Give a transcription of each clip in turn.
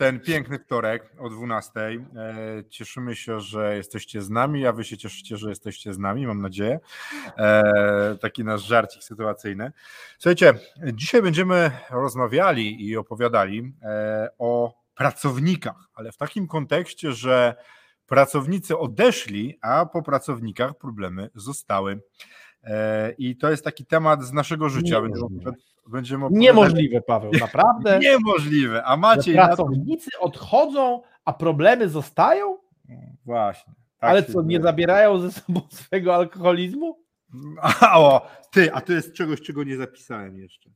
ten piękny wtorek o 12. E, Cieszymy się, że jesteście z nami, a Wy się cieszycie, że jesteście z nami, mam nadzieję. E, Taki nasz żarcik sytuacyjny. Słuchajcie, dzisiaj będziemy rozmawiali i opowiadali e, o pracownikach, ale w takim kontekście, że pracownicy odeszli, a po pracownikach problemy zostały. E, I to jest taki temat z naszego życia. Niemożliwe. będziemy Niemożliwe, Paweł, naprawdę. Niemożliwe. A Maciej na pracownicy odchodzą, a problemy zostają? Właśnie. tak Ale co, nie dzieje. zabierają ze sobą swojego alkoholizmu? A, o, ty, a to jest czegoś, czego nie zapisałem jeszcze.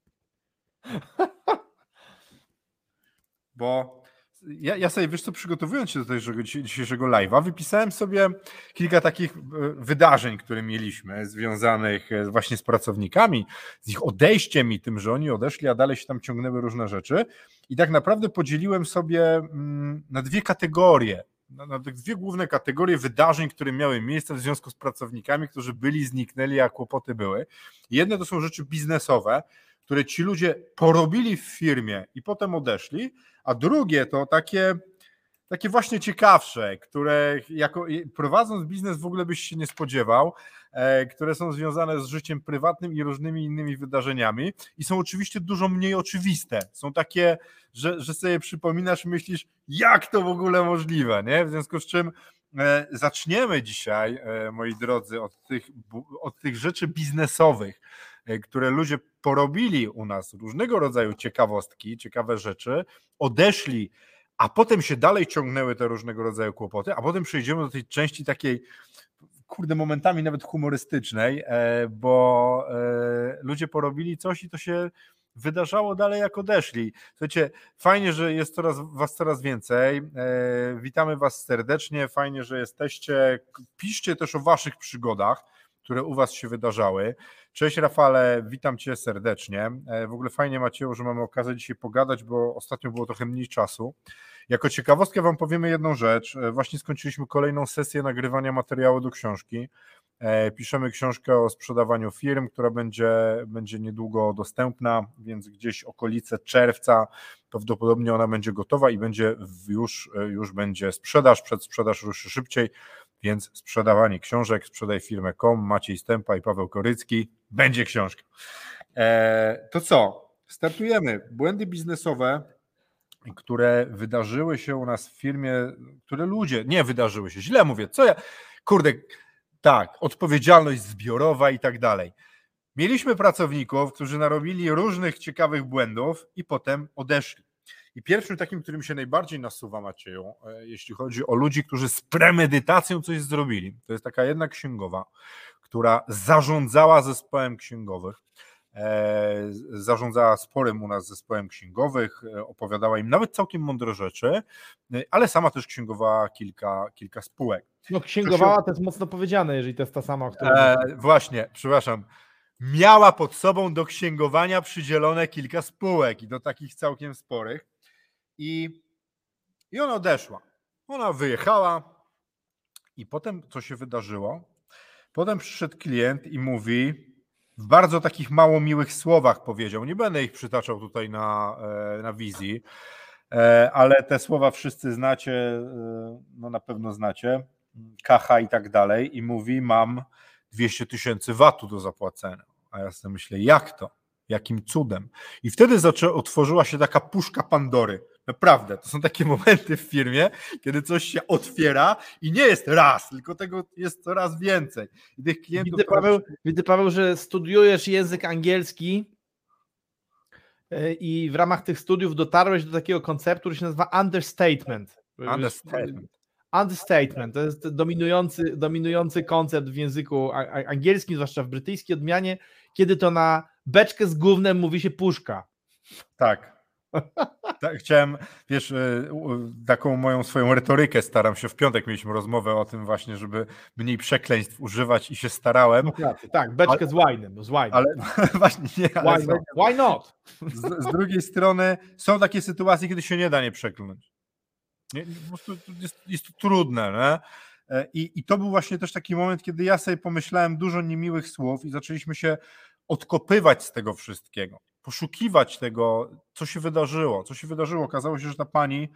Bo ja, ja sobie, wiesz co, przygotowując się do tego dzisiejszego live'a, wypisałem sobie kilka takich e, wydarzeń, które mieliśmy, związanych e, właśnie z pracownikami, z ich odejściem i tym, że oni odeszli, a dalej się tam ciągnęły różne rzeczy. I tak naprawdę podzieliłem sobie mm, na dwie kategorie, na, dwie główne kategorie wydarzeń, które miały miejsce w związku z pracownikami, którzy byli, zniknęli, a kłopoty były. Jedne to są rzeczy biznesowe, które ci ludzie porobili w firmie i potem odeszli, a drugie to takie, takie właśnie ciekawsze, które jako, prowadząc biznes w ogóle byś się nie spodziewał, e, które są związane z życiem prywatnym i różnymi innymi wydarzeniami i są oczywiście dużo mniej oczywiste. Są takie, że, że sobie przypominasz, myślisz, jak to w ogóle możliwe, nie? W związku z czym e, zaczniemy dzisiaj, e, moi drodzy, od tych, od tych rzeczy biznesowych, które ludzie porobili u nas, różnego rodzaju ciekawostki, ciekawe rzeczy, odeszli, a potem się dalej ciągnęły te różnego rodzaju kłopoty, a potem przejdziemy do tej części takiej, kurde, momentami nawet humorystycznej, e, bo e, ludzie porobili coś i to się wydarzało dalej, jak odeszli. Słuchajcie, fajnie, że jest coraz, was coraz więcej. E, Witamy was serdecznie, fajnie, że jesteście. Piszcie też o waszych przygodach, które u was się wydarzały. Cześć Rafale, witam cię serdecznie. E, W ogóle fajnie Macieju, że mamy okazję dzisiaj pogadać, bo ostatnio było trochę mniej czasu. Jako ciekawostkę wam powiemy jedną rzecz. E, Właśnie skończyliśmy kolejną sesję nagrywania materiału do książki. E, Piszemy książkę o sprzedawaniu firm, która będzie, będzie niedługo dostępna, więc gdzieś okolice czerwca prawdopodobnie ona będzie gotowa i będzie już, już będzie sprzedaż, przedsprzedaż ruszy szybciej, więc sprzedawanie książek, sprzedaj firmę.com, Maciej Stępa i Paweł Korycki, będzie książka. E, to co? Startujemy. Błędy biznesowe, które wydarzyły się u nas w firmie, które ludzie, nie wydarzyły się, źle mówię, co ja, kurde, tak, odpowiedzialność zbiorowa i tak dalej. Mieliśmy pracowników, którzy narobili różnych ciekawych błędów i potem odeszli. I pierwszym takim, którym się najbardziej nasuwa Macieju, e, jeśli chodzi o ludzi, którzy z premedytacją coś zrobili, to jest taka jedna księgowa, która zarządzała zespołem księgowych, e, zarządzała sporym u nas zespołem księgowych, e, opowiadała im nawet całkiem mądre rzeczy, ale sama też księgowała kilka, kilka spółek. No księgowała to jest mocno powiedziane, jeżeli to jest ta sama, o której... Właśnie, przepraszam. Miała pod sobą do księgowania przydzielone kilka spółek i do takich całkiem sporych. I, I ona odeszła. Ona wyjechała i potem co się wydarzyło? Potem przyszedł klient i mówi w bardzo takich mało miłych słowach powiedział. Nie będę ich przytaczał tutaj na, e, na wizji, e, ale te słowa wszyscy znacie, e, no na pewno znacie. Kacha i tak dalej. I mówi: Mam 200 tysięcy watu do zapłacenia. A ja sobie myślę, jak to? Jakim cudem? I wtedy otworzyła się taka puszka Pandory. Naprawdę, to są takie momenty w firmie, kiedy coś się otwiera i nie jest raz, tylko tego jest coraz więcej. I tych klientów. Widzę Paweł, widzę, Paweł, że studiujesz język angielski e, i w ramach tych studiów dotarłeś do takiego konceptu, który się nazywa understatement. Understatement. Understatement to jest dominujący, dominujący koncept w języku angielskim, zwłaszcza w brytyjskiej odmianie, kiedy to na beczkę z gównem mówi się puszka. Tak. Tak, chciałem, wiesz, e, taką moją swoją retorykę staram się. W piątek mieliśmy rozmowę o tym właśnie, żeby mniej przekleństw używać i się starałem. Tak, beczkę ale, z winem. Z winem. Ale właśnie nie, ale why, why not? Z, z, drugiej strony są takie sytuacje, kiedy się nie da nie przekląć. Nie, po prostu jest, jest to trudne, nie? E, I, I to był właśnie też taki moment, kiedy ja sobie pomyślałem dużo niemiłych słów i zaczęliśmy się odkopywać z tego wszystkiego, poszukiwać tego, co się wydarzyło. Co się wydarzyło? Okazało się, że ta pani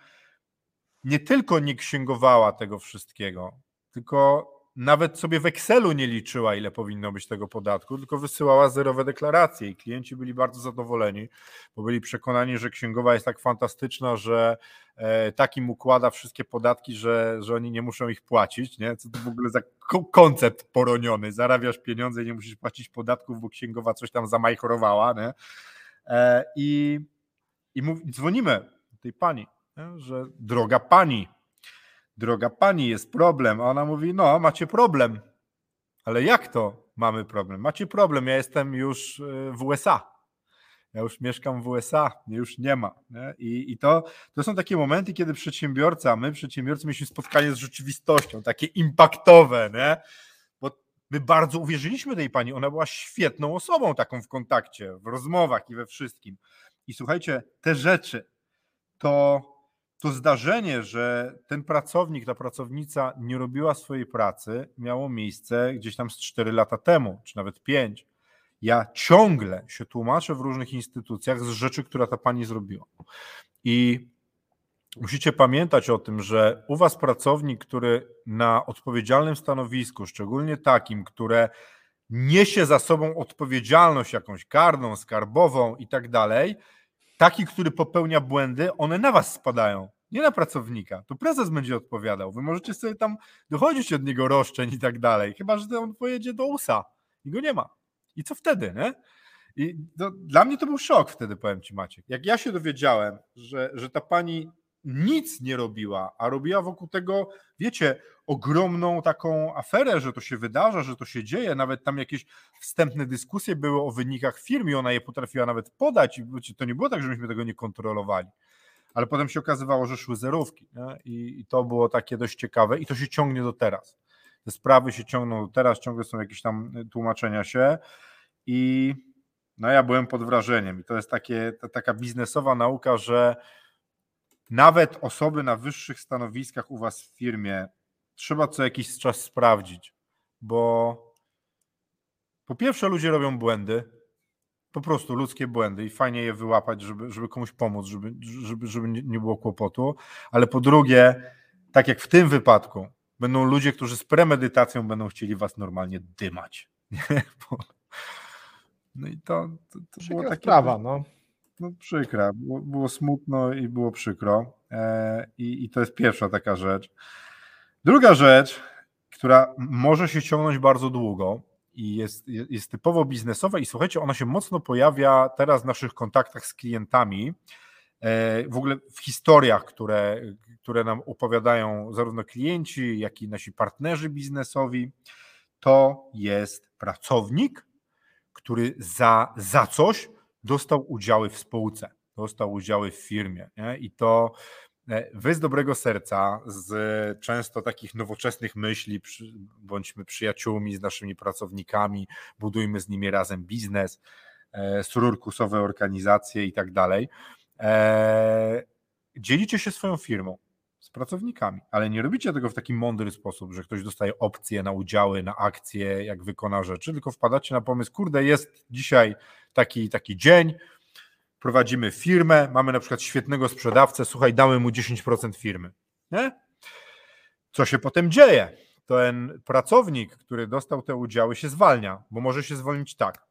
nie tylko nie księgowała tego wszystkiego, tylko nawet sobie w Excelu nie liczyła, ile powinno być tego podatku, tylko wysyłała zerowe deklaracje i klienci byli bardzo zadowoleni, bo byli przekonani, że księgowa jest tak fantastyczna, że e, takim układa wszystkie podatki, że, że oni nie muszą ich płacić. Nie? Co to w ogóle za koncept poroniony? Zarabiasz pieniądze i nie musisz płacić podatków, bo księgowa coś tam zamajchorowała. Nie? E, I, i mów, dzwonimy do tej pani, że droga pani, droga pani, jest problem. A ona mówi, no macie problem. Ale jak to mamy problem? Macie problem, ja jestem już y, w USA. Ja już mieszkam w USA, mnie już nie ma. Nie? I, I, to, to są takie momenty, kiedy przedsiębiorca, my przedsiębiorcy mieliśmy spotkanie z rzeczywistością, takie impaktowe, nie? My bardzo uwierzyliśmy tej pani, ona była świetną osobą taką w kontakcie, w rozmowach i we wszystkim. I słuchajcie, te rzeczy to to zdarzenie, że ten pracownik, ta pracownica nie robiła swojej pracy, miało miejsce gdzieś tam z 4 lata temu, czy nawet 5. Ja ciągle się tłumaczę w różnych instytucjach z rzeczy, która ta pani zrobiła. I musicie pamiętać o tym, że u Was pracownik, który na odpowiedzialnym stanowisku, szczególnie takim, które niesie za sobą odpowiedzialność jakąś karną, skarbową i tak dalej, taki, który popełnia błędy, one na was spadają, nie na pracownika. To prezes będzie odpowiadał. Wy możecie sobie tam dochodzić od niego roszczeń i tak dalej, chyba że on pojedzie do USA i go nie ma. I co wtedy, nie? I to, dla mnie to był szok wtedy, powiem ci Maciek. Jak ja się dowiedziałem, że, że ta pani nic nie robiła, a robiła wokół tego, wiecie, ogromną taką aferę, że to się wydarza, że to się dzieje. Nawet tam jakieś wstępne dyskusje były o wynikach firmy, ona je potrafiła nawet podać. I to nie było tak, że myśmy tego nie kontrolowali. Ale potem się okazywało, że szły zerówki. I, I to było takie dość ciekawe i to się ciągnie do teraz. Te sprawy się ciągną do teraz, ciągle są jakieś tam tłumaczenia się i no ja byłem pod wrażeniem i to jest takie, ta, taka biznesowa nauka, że nawet osoby na wyższych stanowiskach u Was w firmie trzeba co jakiś czas sprawdzić, bo po pierwsze ludzie robią błędy, po prostu ludzkie błędy i fajnie je wyłapać, żeby, żeby komuś pomóc, żeby, żeby, żeby nie było kłopotu, ale po drugie, tak jak w tym wypadku, będą ludzie, którzy z premedytacją będą chcieli was normalnie dymać. No i to, to, to było takie... sprawa, no no przykra, było, było smutno i było przykro. E, i, I to jest pierwsza taka rzecz. Druga rzecz, która może się ciągnąć bardzo długo i jest, jest typowo biznesowa, i słuchajcie, ona się mocno pojawia teraz w naszych kontaktach z klientami. E, w ogóle w historiach, które, które nam opowiadają zarówno klienci, jak i nasi partnerzy biznesowi, to jest pracownik, który za, za coś dostał udziały w spółce, dostał udziały w firmie. Nie? I to e, wy z dobrego serca, z często takich nowoczesnych myśli, bądźmy przyjaciółmi z naszymi pracownikami, budujmy z nimi razem biznes, e, sururkusowe organizacje i tak dalej. E, dzielicie się swoją firmą pracownikami, ale nie robicie tego w taki mądry sposób, że ktoś dostaje opcje na udziały, na akcje, jak wykona rzeczy, tylko wpadacie na pomysł, kurde, jest dzisiaj taki, taki dzień, prowadzimy firmę, mamy na przykład świetnego sprzedawcę, słuchaj, damy mu 10% firmy. Nie? Co się potem dzieje? Ten pracownik, który dostał te udziały, się zwalnia, bo może się zwolnić tak,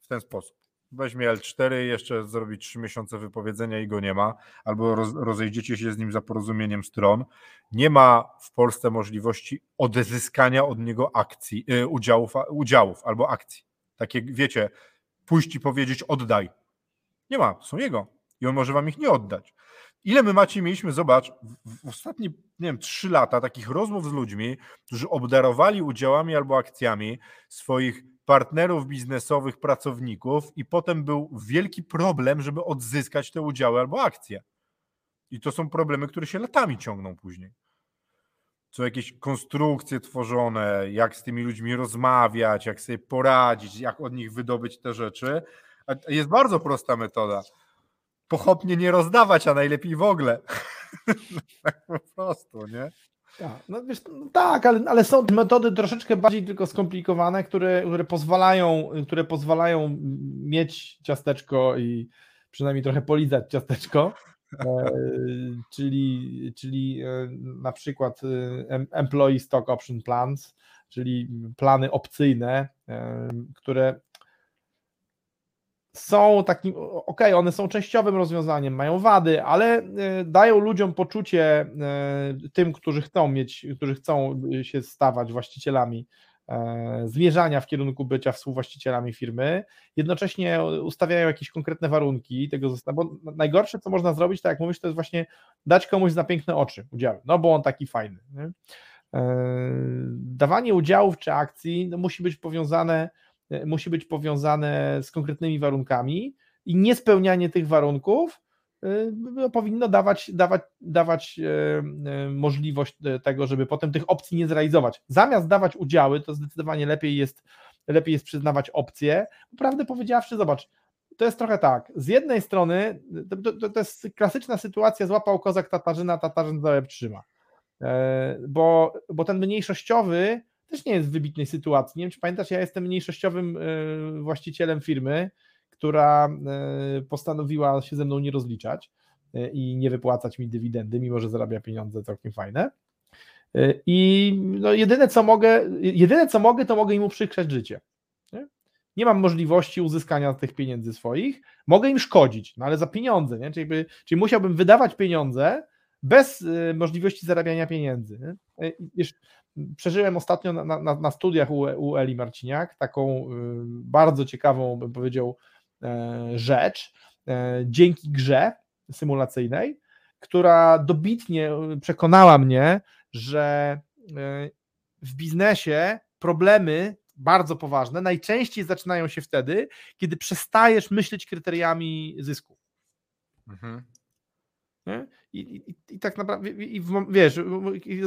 w ten sposób weźmie L4, jeszcze zrobi 3 miesiące wypowiedzenia i go nie ma, albo roz, rozejdziecie się z nim za porozumieniem stron. Nie ma w Polsce możliwości odzyskania od niego akcji, y, udziałów, udziałów albo akcji. Takie, wiecie, pójść i powiedzieć oddaj. Nie ma, są jego i on może wam ich nie oddać. Ile my macie, mieliśmy, zobacz, w ostatnie, nie wiem, trzy lata takich rozmów z ludźmi, którzy obdarowali udziałami albo akcjami swoich partnerów biznesowych, pracowników, i potem był wielki problem, żeby odzyskać te udziały albo akcje. I to są problemy, które się latami ciągną później. Są jakieś konstrukcje tworzone, jak z tymi ludźmi rozmawiać, jak sobie poradzić, jak od nich wydobyć te rzeczy. Jest bardzo prosta metoda. Pochopnie nie rozdawać, a najlepiej w ogóle. tak po prostu, nie? Tak, no wiesz, no tak, ale, ale są metody troszeczkę bardziej tylko skomplikowane, które, które, pozwalają, które pozwalają mieć ciasteczko i przynajmniej trochę polizać ciasteczko. E, czyli, czyli e, na przykład e, Employee Stock Option Plans, czyli plany opcyjne, e, które są takim, ok, one są częściowym rozwiązaniem, mają wady, ale e, dają ludziom poczucie, e, tym, którzy chcą mieć, którzy chcą się stawać właścicielami, e, zmierzania w kierunku bycia współwłaścicielami firmy, jednocześnie ustawiają jakieś konkretne warunki tego, bo najgorsze, co można zrobić, tak jak mówisz, to jest właśnie dać komuś za piękne oczy udziały, no bo on taki fajny. Nie? Dawanie udziałów czy akcji no, musi być powiązane E, musi być powiązane z konkretnymi warunkami i niespełnianie tych warunków e, no, powinno dawać, dawać, dawać e, możliwość tego, żeby potem tych opcji nie zrealizować. Zamiast dawać udziały, to zdecydowanie lepiej jest, lepiej jest przyznawać opcje. Prawdę powiedziawszy, zobacz, to jest trochę tak. Z jednej strony to, to, to jest klasyczna sytuacja, złapał kozak Tatarzyna, Tatarzyn za łeb trzyma. Bo, bo ten mniejszościowy też nie jest w wybitnej sytuacji. Nie wiem, czy pamiętasz, ja jestem mniejszościowym e, właścicielem firmy, która e, postanowiła się ze mną nie rozliczać e, i nie wypłacać mi dywidendy, mimo że zarabia pieniądze całkiem fajne. I no jedyne co mogę, jedyne co mogę, to mogę im uprzykrzać życie. Nie? nie mam możliwości uzyskania tych pieniędzy swoich, mogę im szkodzić, no ale za pieniądze, nie? Czyli, czyli musiałbym wydawać pieniądze bez możliwości zarabiania pieniędzy. Wiesz, przeżyłem ostatnio na, na, na studiach u, u, Eli Marciniak taką y, bardzo ciekawą, bym powiedział, e, rzecz e, dzięki grze symulacyjnej, która dobitnie przekonała mnie, że e, w biznesie problemy bardzo poważne najczęściej zaczynają się wtedy, kiedy przestajesz myśleć kryteriami zysku. Mhm. I, i, I, tak naprawdę, i wiesz,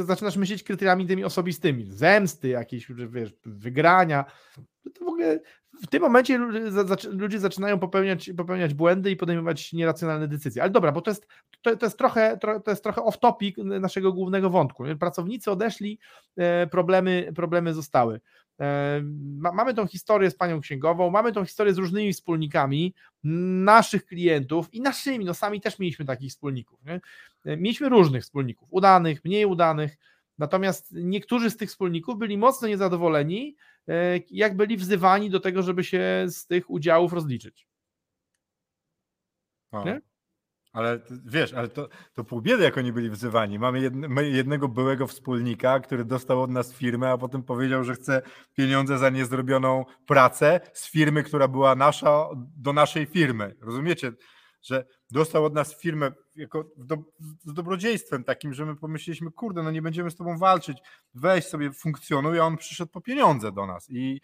zaczynasz myśleć kryteriami tymi osobistymi, zemsty jakieś, wiesz, wygrania. To w ogóle w tym momencie ludzie zaczynają popełniać, popełniać błędy i podejmować nieracjonalne decyzje. Ale dobra, bo to jest, to, to jest trochę, to jest trochę off-topic naszego głównego wątku. Pracownicy odeszli, e, problemy, problemy zostały. Mamy tą historię z panią księgową, mamy tą historię z różnymi wspólnikami naszych klientów i naszymi, no sami też mieliśmy takich wspólników. Nie? Mieliśmy różnych wspólników, udanych, mniej udanych, natomiast niektórzy z tych wspólników byli mocno niezadowoleni, e, jak byli wzywani do tego, żeby się z tych udziałów rozliczyć. Nie? Ale wiesz, ale to, to pół biedy, jak oni byli wzywani. Mamy jedne, jednego byłego wspólnika, który dostał od nas firmę, a potem powiedział, że chce pieniądze za niezrobioną pracę z firmy, która była nasza, do naszej firmy. Rozumiecie? Że dostał od nas firmę jako do, z dobrodziejstwem takim, że my pomyśleliśmy, kurde, no nie będziemy z tobą walczyć, weź sobie, funkcjonuj, a on przyszedł po pieniądze do nas. I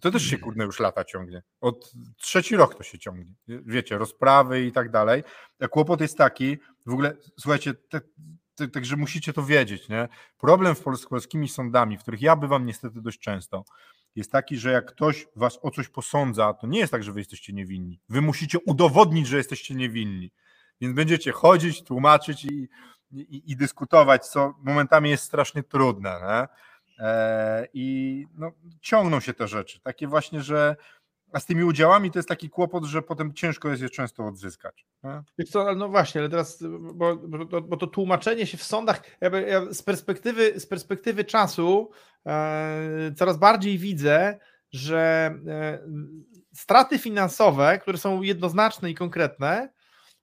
to też się kurde już lata ciągnie. Od trzeci rok to się ciągnie. Wiecie, rozprawy i tak dalej. A kłopot jest taki, w ogóle, słuchajcie, także musicie to wiedzieć, nie? Problem w z polskimi sądami, w których ja bywam niestety dość często, jest taki, że jak ktoś was o coś posądza, to nie jest tak, że wy jesteście niewinni. Wy musicie udowodnić, że jesteście niewinni. Więc będziecie chodzić, tłumaczyć i, i, i dyskutować, co momentami jest strasznie trudne. Nie? E, I no, ciągną się te rzeczy. Takie właśnie, że a z tymi udziałami to jest taki kłopot, że potem ciężko jest je często odzyskać. Co, no właśnie, ale teraz, bo, bo, bo to tłumaczenie się w sądach, ja, ja z, perspektywy, z perspektywy czasu e, coraz bardziej widzę, że e, straty finansowe, które są jednoznaczne i konkretne,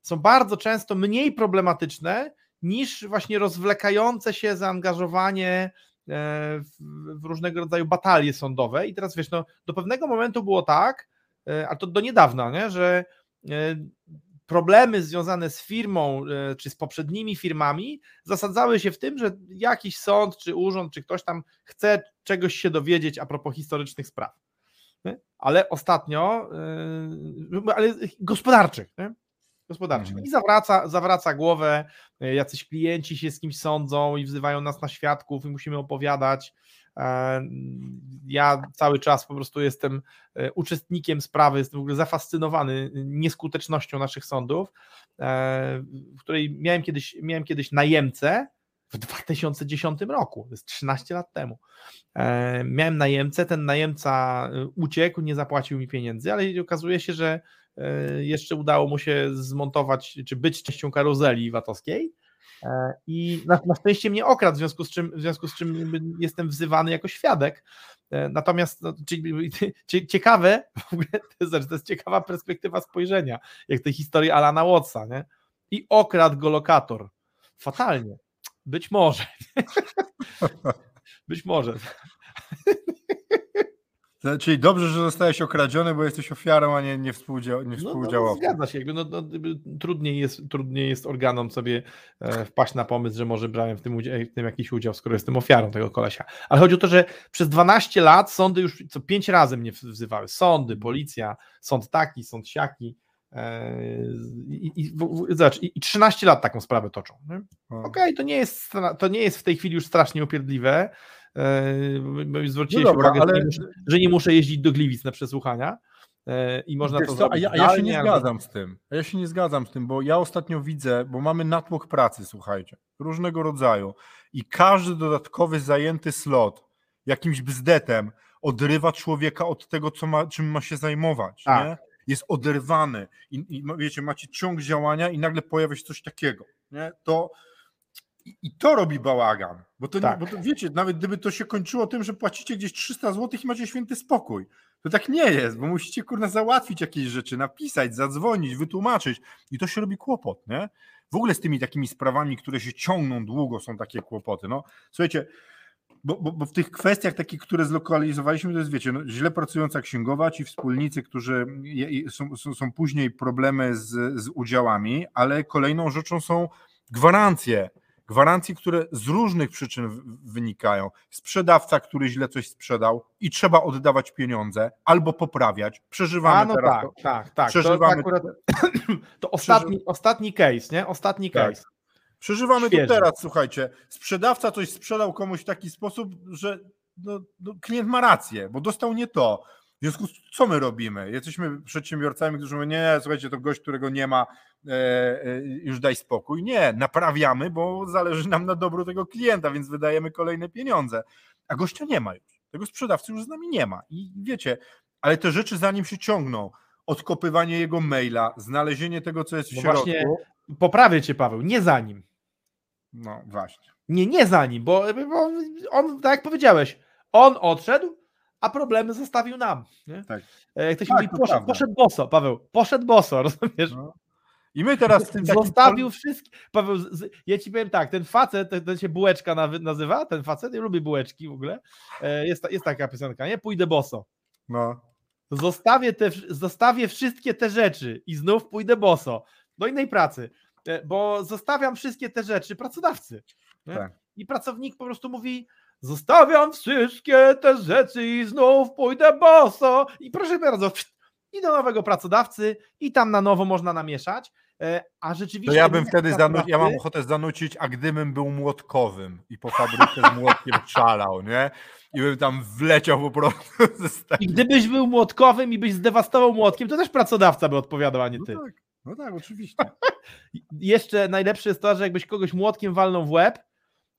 są bardzo często mniej problematyczne niż właśnie rozwlekające się zaangażowanie w różnego rodzaju batalie sądowe. I teraz wiesz, no, do pewnego momentu było tak, e, a to do niedawna, nie, że e, problemy związane z firmą czy z poprzednimi firmami zasadzały się w tym, że jakiś sąd, czy urząd, czy ktoś tam chce czegoś się dowiedzieć a propos historycznych spraw. ale ostatnio, ale gospodarczych, nie? Gospodarczych. Mhm. I zawraca, zawraca głowę, e, jacyś klienci się z kimś sądzą i wzywają nas na świadków i musimy opowiadać. E, Ja cały czas po prostu jestem e, uczestnikiem sprawy, jestem w ogóle zafascynowany nieskutecznością naszych sądów, w której miałem kiedyś, miałem kiedyś najemcę w 2010 roku, to jest 13 lat temu. Miałem najemcę, ten najemca uciekł, nie zapłacił mi pieniędzy, ale okazuje się, że jeszcze udało mu się zmontować, czy być częścią karuzeli VAT-owskiej. E, I na, na szczęście mnie okradł, w związku z czym, w związku z czym jestem wzywany jako świadek. E, Natomiast no, ciekawe, w ogóle to jest, ciekawa perspektywa spojrzenia, jak tej historii Alana Wattsa, nie? I okradł go lokator. Fatalnie. Być może. Być może. To- Czyli dobrze, że zostałeś okradziony, bo jesteś ofiarą, a nie, nie, współdzia- nie No, no, no, współdziałowcą. zgadza się. Jakby, no, no, trudniej, jest, trudniej jest organom sobie e, wpaść na pomysł, że może brałem w tym, udzie- w tym jakiś udział, skoro jestem ofiarą tego kolesia. Ale chodzi o to, że przez 12 lat sądy już co 5 razy mnie wzywały. Sądy, policja, sąd taki, sąd siaki. e, I, i, w- w- zobacz, i, i 13 lat taką sprawę toczą. Okej, to, nie jest, to nie jest w tej chwili już strasznie upierdliwe. E, Zwróciłeś No dobra, uwagę, że, ale- nie muszę, że nie muszę jeździć do Gliwic na przesłuchania e, i można Wiesz to co, zrobić a ja, a ja się nie zgadzam z tym. A ja się nie zgadzam z tym, bo ja ostatnio widzę, bo mamy natłok pracy, słuchajcie, różnego rodzaju i każdy dodatkowy zajęty slot jakimś bzdetem odrywa człowieka od tego, co ma, czym ma się zajmować. Tak. Nie? Jest oderwany i, i no wiecie, macie ciąg działania i nagle pojawia się coś takiego. Nie? To i- i to robi bałagan, bo to, Tak. bo to wiecie, nawet gdyby to się kończyło tym, że płacicie gdzieś 300 zł i macie święty spokój, to tak nie jest, bo musicie kurna załatwić jakieś rzeczy, napisać, zadzwonić, wytłumaczyć i to się robi kłopot, nie? W ogóle z tymi takimi sprawami, które się ciągną długo, są takie kłopoty. No, słuchajcie, bo, bo, bo w tych kwestiach takich, które zlokalizowaliśmy, to jest, wiecie, no, źle pracująca księgowa, ci wspólnicy, którzy je, są, są, są później problemy z, z udziałami, ale kolejną rzeczą są gwarancje. Gwarancje, które z różnych przyczyn wynikają. Sprzedawca, który źle coś sprzedał i trzeba oddawać pieniądze albo poprawiać. Przeżywamy A no teraz tak, to. tak, tak. Przeżywamy- to, akurat, to ostatni, ostatni case, nie? Ostatni Tak. case. Przeżywamy Świeży. to teraz, słuchajcie. Sprzedawca coś sprzedał komuś w taki sposób, że no, no, klient ma rację, bo dostał nie to. W związku z co my robimy? Jesteśmy przedsiębiorcami, którzy mówią, nie, nie, słuchajcie, to gość, którego nie ma, e, e, już daj spokój. Nie, naprawiamy, bo zależy nam na dobru tego klienta, więc wydajemy kolejne pieniądze. A gościa nie ma już. Tego sprzedawcy już z nami nie ma. I wiecie, ale te rzeczy za nim się ciągną. Odkopywanie jego maila, znalezienie tego, co jest w No środku. właśnie- Poprawię cię, Paweł, nie za nim. No właśnie. Nie, nie za nim, bo, bo on, tak jak powiedziałeś, on odszedł, a problemy zostawił nam. Nie? Tak. E, się Tak, mówi, poszedł, poszedł boso, Paweł, poszedł boso, rozumiesz? No. I my teraz w tym takim Zostawił wszystkie. Paweł, z- z- ja ci powiem tak, ten facet, ten, ten się bułeczka nazywa, ten facet, ja lubię bułeczki w ogóle. E, Jest, jest taka piosenka, nie? Pójdę boso. No. Zostawię, te, zostawię wszystkie te rzeczy i znów pójdę boso do innej pracy, e, bo zostawiam wszystkie te rzeczy pracodawcy. Tak. I pracownik po prostu mówi: Zostawiam wszystkie te rzeczy i znów pójdę boso. I proszę bardzo, i do nowego pracodawcy, i tam na nowo można namieszać. e, A rzeczywiście. To ja bym wtedy zanu- ja mam ochotę zanucić, a gdybym był młotkowym i po fabryce z młotkiem szalał, nie? I bym tam wleciał po prostu I gdybyś był młotkowym i byś zdewastował młotkiem, to też pracodawca by odpowiadał, a nie No ty. tak, no tak, oczywiście. Jeszcze najlepsze jest to, że jakbyś kogoś młotkiem walnął w łeb,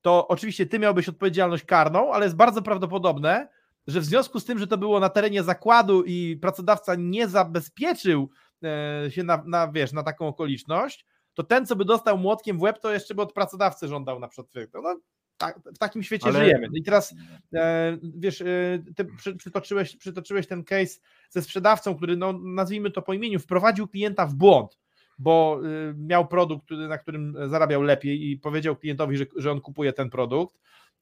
to oczywiście ty miałbyś odpowiedzialność karną, ale jest bardzo prawdopodobne, że w związku z tym, że to było na terenie zakładu i pracodawca nie zabezpieczył e, się na, na, wiesz, na taką okoliczność, to ten, co by dostał młotkiem w łeb, to jeszcze by od pracodawcy żądał na przykład. No, tak, w takim świecie Ale- żyjemy. No I teraz e, wiesz, e, ty przy, przytoczyłeś, przytoczyłeś ten case ze sprzedawcą, który, no, nazwijmy to po imieniu, wprowadził klienta w błąd bo y, miał produkt, który- na którym zarabiał lepiej i powiedział klientowi, że, że on kupuje ten produkt,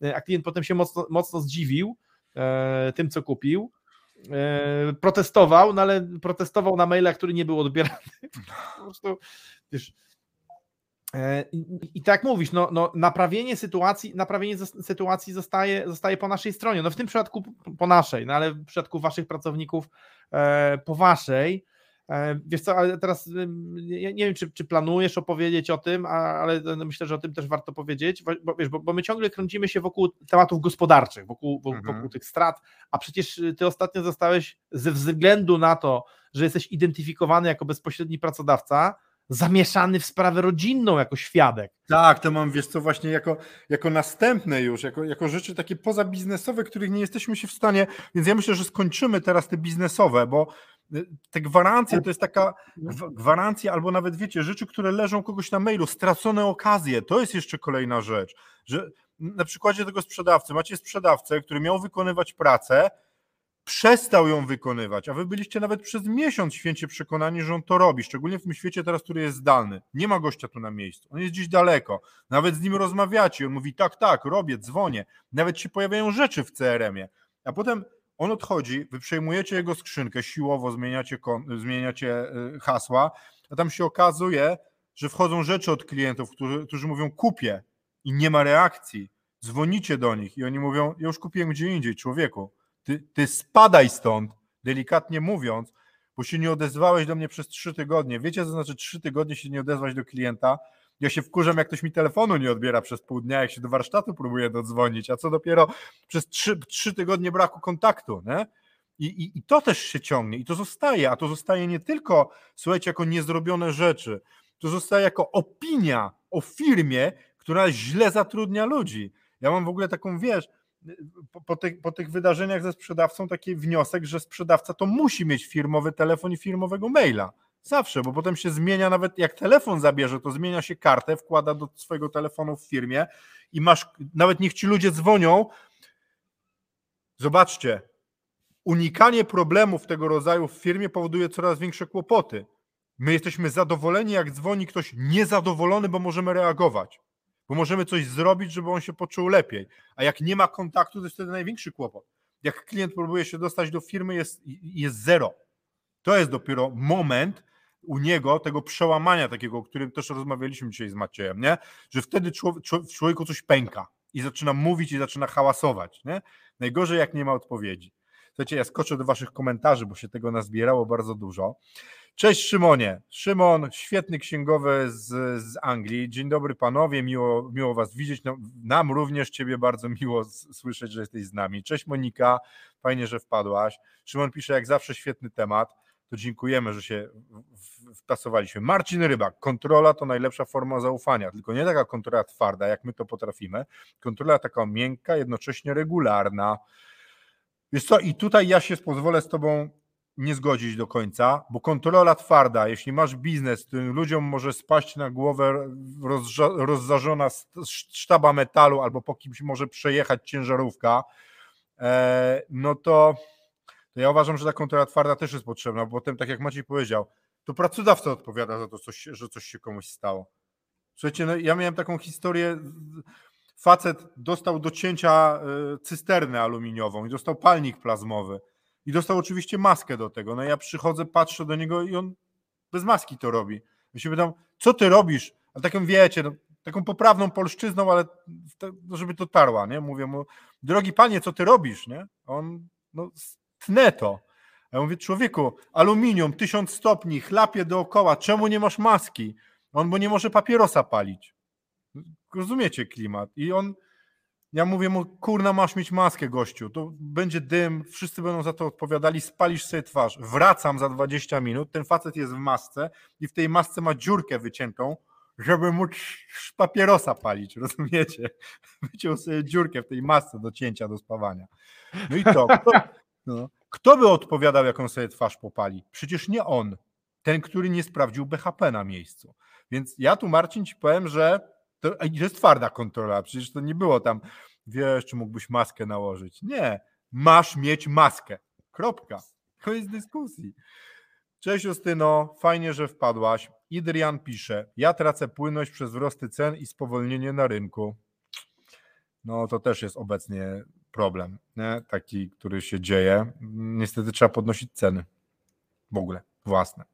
y, a klient potem się mocno, mocno zdziwił e, tym, co kupił. E, protestował, no ale protestował na maila, który nie był odbierany. Po prostu, wiesz, E, I, tak mówisz, no, no, naprawienie sytuacji, naprawienie sytuacji zostaje, zostaje po naszej stronie. No w tym przypadku po naszej, no ale w przypadku waszych pracowników po waszej. E, wiesz co, ale teraz nie wiem, czy, czy planujesz opowiedzieć o tym, ale myślę, że o tym też warto powiedzieć, bo, wiesz, bo, bo my ciągle kręcimy się wokół tematów gospodarczych, wokół, wokół, mhm. wokół tych strat, a przecież ty ostatnio zostałeś ze względu na to, że jesteś identyfikowany jako bezpośredni pracodawca, zamieszany w sprawę rodzinną jako świadek. Tak, to mam, wiesz co, właśnie jako, jako następne już, jako, jako rzeczy takie pozabiznesowe, których nie jesteśmy się w stanie, więc ja myślę, że skończymy teraz te biznesowe, bo y, te gwarancje to jest taka gwarancja, albo nawet wiecie, rzeczy, które leżą kogoś na mailu, stracone okazje, to jest jeszcze kolejna rzecz, że na przykładzie tego sprzedawcy, macie sprzedawcę, który miał wykonywać pracę, przestał ją wykonywać, a wy byliście nawet przez miesiąc święcie przekonani, że on to robi, szczególnie w tym świecie teraz, który jest zdalny. Nie ma gościa tu na miejscu, on jest gdzieś daleko, nawet z nim rozmawiacie, on mówi tak, tak, robię, dzwonię, nawet się pojawiają rzeczy w CRM-ie, a potem on odchodzi, wy przejmujecie jego skrzynkę, siłowo zmieniacie, zmieniacie y, hasła, a tam się okazuje, że wchodzą rzeczy od klientów, którzy, którzy mówią kupię i nie ma reakcji, dzwonicie do nich i oni mówią, ja już kupiłem gdzie indziej, człowieku, ty, ty spadaj stąd, delikatnie mówiąc, bo się nie odezwałeś do mnie przez trzy tygodnie. Wiecie, co znaczy trzy tygodnie się nie odezwać do klienta? Ja się wkurzam, jak ktoś mi telefonu nie odbiera przez pół dnia, jak się do warsztatu próbuje dodzwonić, a co dopiero przez trzy, trzy tygodnie braku kontaktu, nie? I, i, I to też się ciągnie i to zostaje, a to zostaje nie tylko, słuchajcie, jako niezrobione rzeczy, to zostaje jako opinia o firmie, która źle zatrudnia ludzi. Ja mam w ogóle taką, wiesz, po, po, tych, po tych wydarzeniach ze sprzedawcą taki wniosek, że sprzedawca to musi mieć firmowy telefon i firmowego maila. Zawsze, bo potem się zmienia, nawet jak telefon zabierze, to zmienia się kartę, wkłada do swojego telefonu w firmie i masz, nawet niech ci ludzie dzwonią. Zobaczcie, unikanie problemów tego rodzaju w firmie powoduje coraz większe kłopoty. My jesteśmy zadowoleni, jak dzwoni ktoś niezadowolony, bo możemy reagować bo możemy coś zrobić, żeby on się poczuł lepiej. A jak nie ma kontaktu, to jest wtedy największy kłopot. Jak klient próbuje się dostać do firmy, jest, jest zero. To jest dopiero moment u niego tego przełamania takiego, o którym też rozmawialiśmy dzisiaj z Maciejem, nie? że wtedy w człowieku coś pęka i zaczyna mówić i zaczyna hałasować. Nie? Najgorzej, jak nie ma odpowiedzi. Słuchajcie, ja skoczę do Waszych komentarzy, bo się tego nazbierało bardzo dużo. Cześć Szymonie. Szymon, świetny księgowy z, z Anglii. Dzień dobry panowie, miło, miło was widzieć. No, nam również ciebie bardzo miło słyszeć, że jesteś z nami. Cześć Monika, fajnie, że wpadłaś. Szymon pisze, jak zawsze świetny temat. To dziękujemy, że się wtasowaliśmy. Marcin Rybak, kontrola to najlepsza forma zaufania, tylko nie taka kontrola twarda, jak my to potrafimy. Kontrola taka miękka, jednocześnie regularna. Wiesz co, i tutaj ja się pozwolę z tobą nie zgodzić do końca, bo kontrola twarda, jeśli masz biznes, którym ludziom może spaść na głowę rozzażona sztaba metalu albo po kimś może przejechać ciężarówka, e, no to, to ja uważam, że ta kontrola twarda też jest potrzebna, bo potem, tak jak Maciej powiedział, to pracodawca odpowiada za to, coś, że coś się komuś stało. Słuchajcie, no ja miałem taką historię, facet dostał do cięcia e, cysternę aluminiową i dostał palnik plazmowy i dostał oczywiście maskę do tego. No ja przychodzę, patrzę do niego i on bez maski to robi. Ja się pytam, co ty robisz? A taką wiecie, no, taką poprawną polszczyzną, ale no, żeby to tarła, nie? Mówię mu, drogi panie, co ty robisz, nie? On, no, tnę to. Ja mówię, człowieku, aluminium, tysiąc stopni, chlapie dookoła, czemu nie masz maski? On, bo nie może papierosa palić. Rozumiecie klimat? I on, ja mówię mu, kurna, masz mieć maskę, gościu. To będzie dym, wszyscy będą za to odpowiadali, spalisz sobie twarz. Wracam za 20 minut, ten facet jest w masce i w tej masce ma dziurkę wyciętą, żeby móc papierosa palić, rozumiecie? Wyciął sobie dziurkę w tej masce do cięcia, do spawania. No i to, kto, no, kto by odpowiadał, jak on sobie twarz popali? Przecież nie on, ten, który nie sprawdził BHP na miejscu. Więc ja tu, Marcin, ci powiem, że to jest twarda kontrola, przecież to nie było tam, wiesz, czy mógłbyś maskę nałożyć. Nie, masz mieć maskę. Kropka. Koniec dyskusji. Cześć Justyno, fajnie, że wpadłaś. Idrian pisze, ja tracę płynność przez wzrosty cen i spowolnienie na rynku. No to też jest obecnie problem, nie? taki, który się dzieje. Niestety trzeba podnosić ceny w ogóle własne.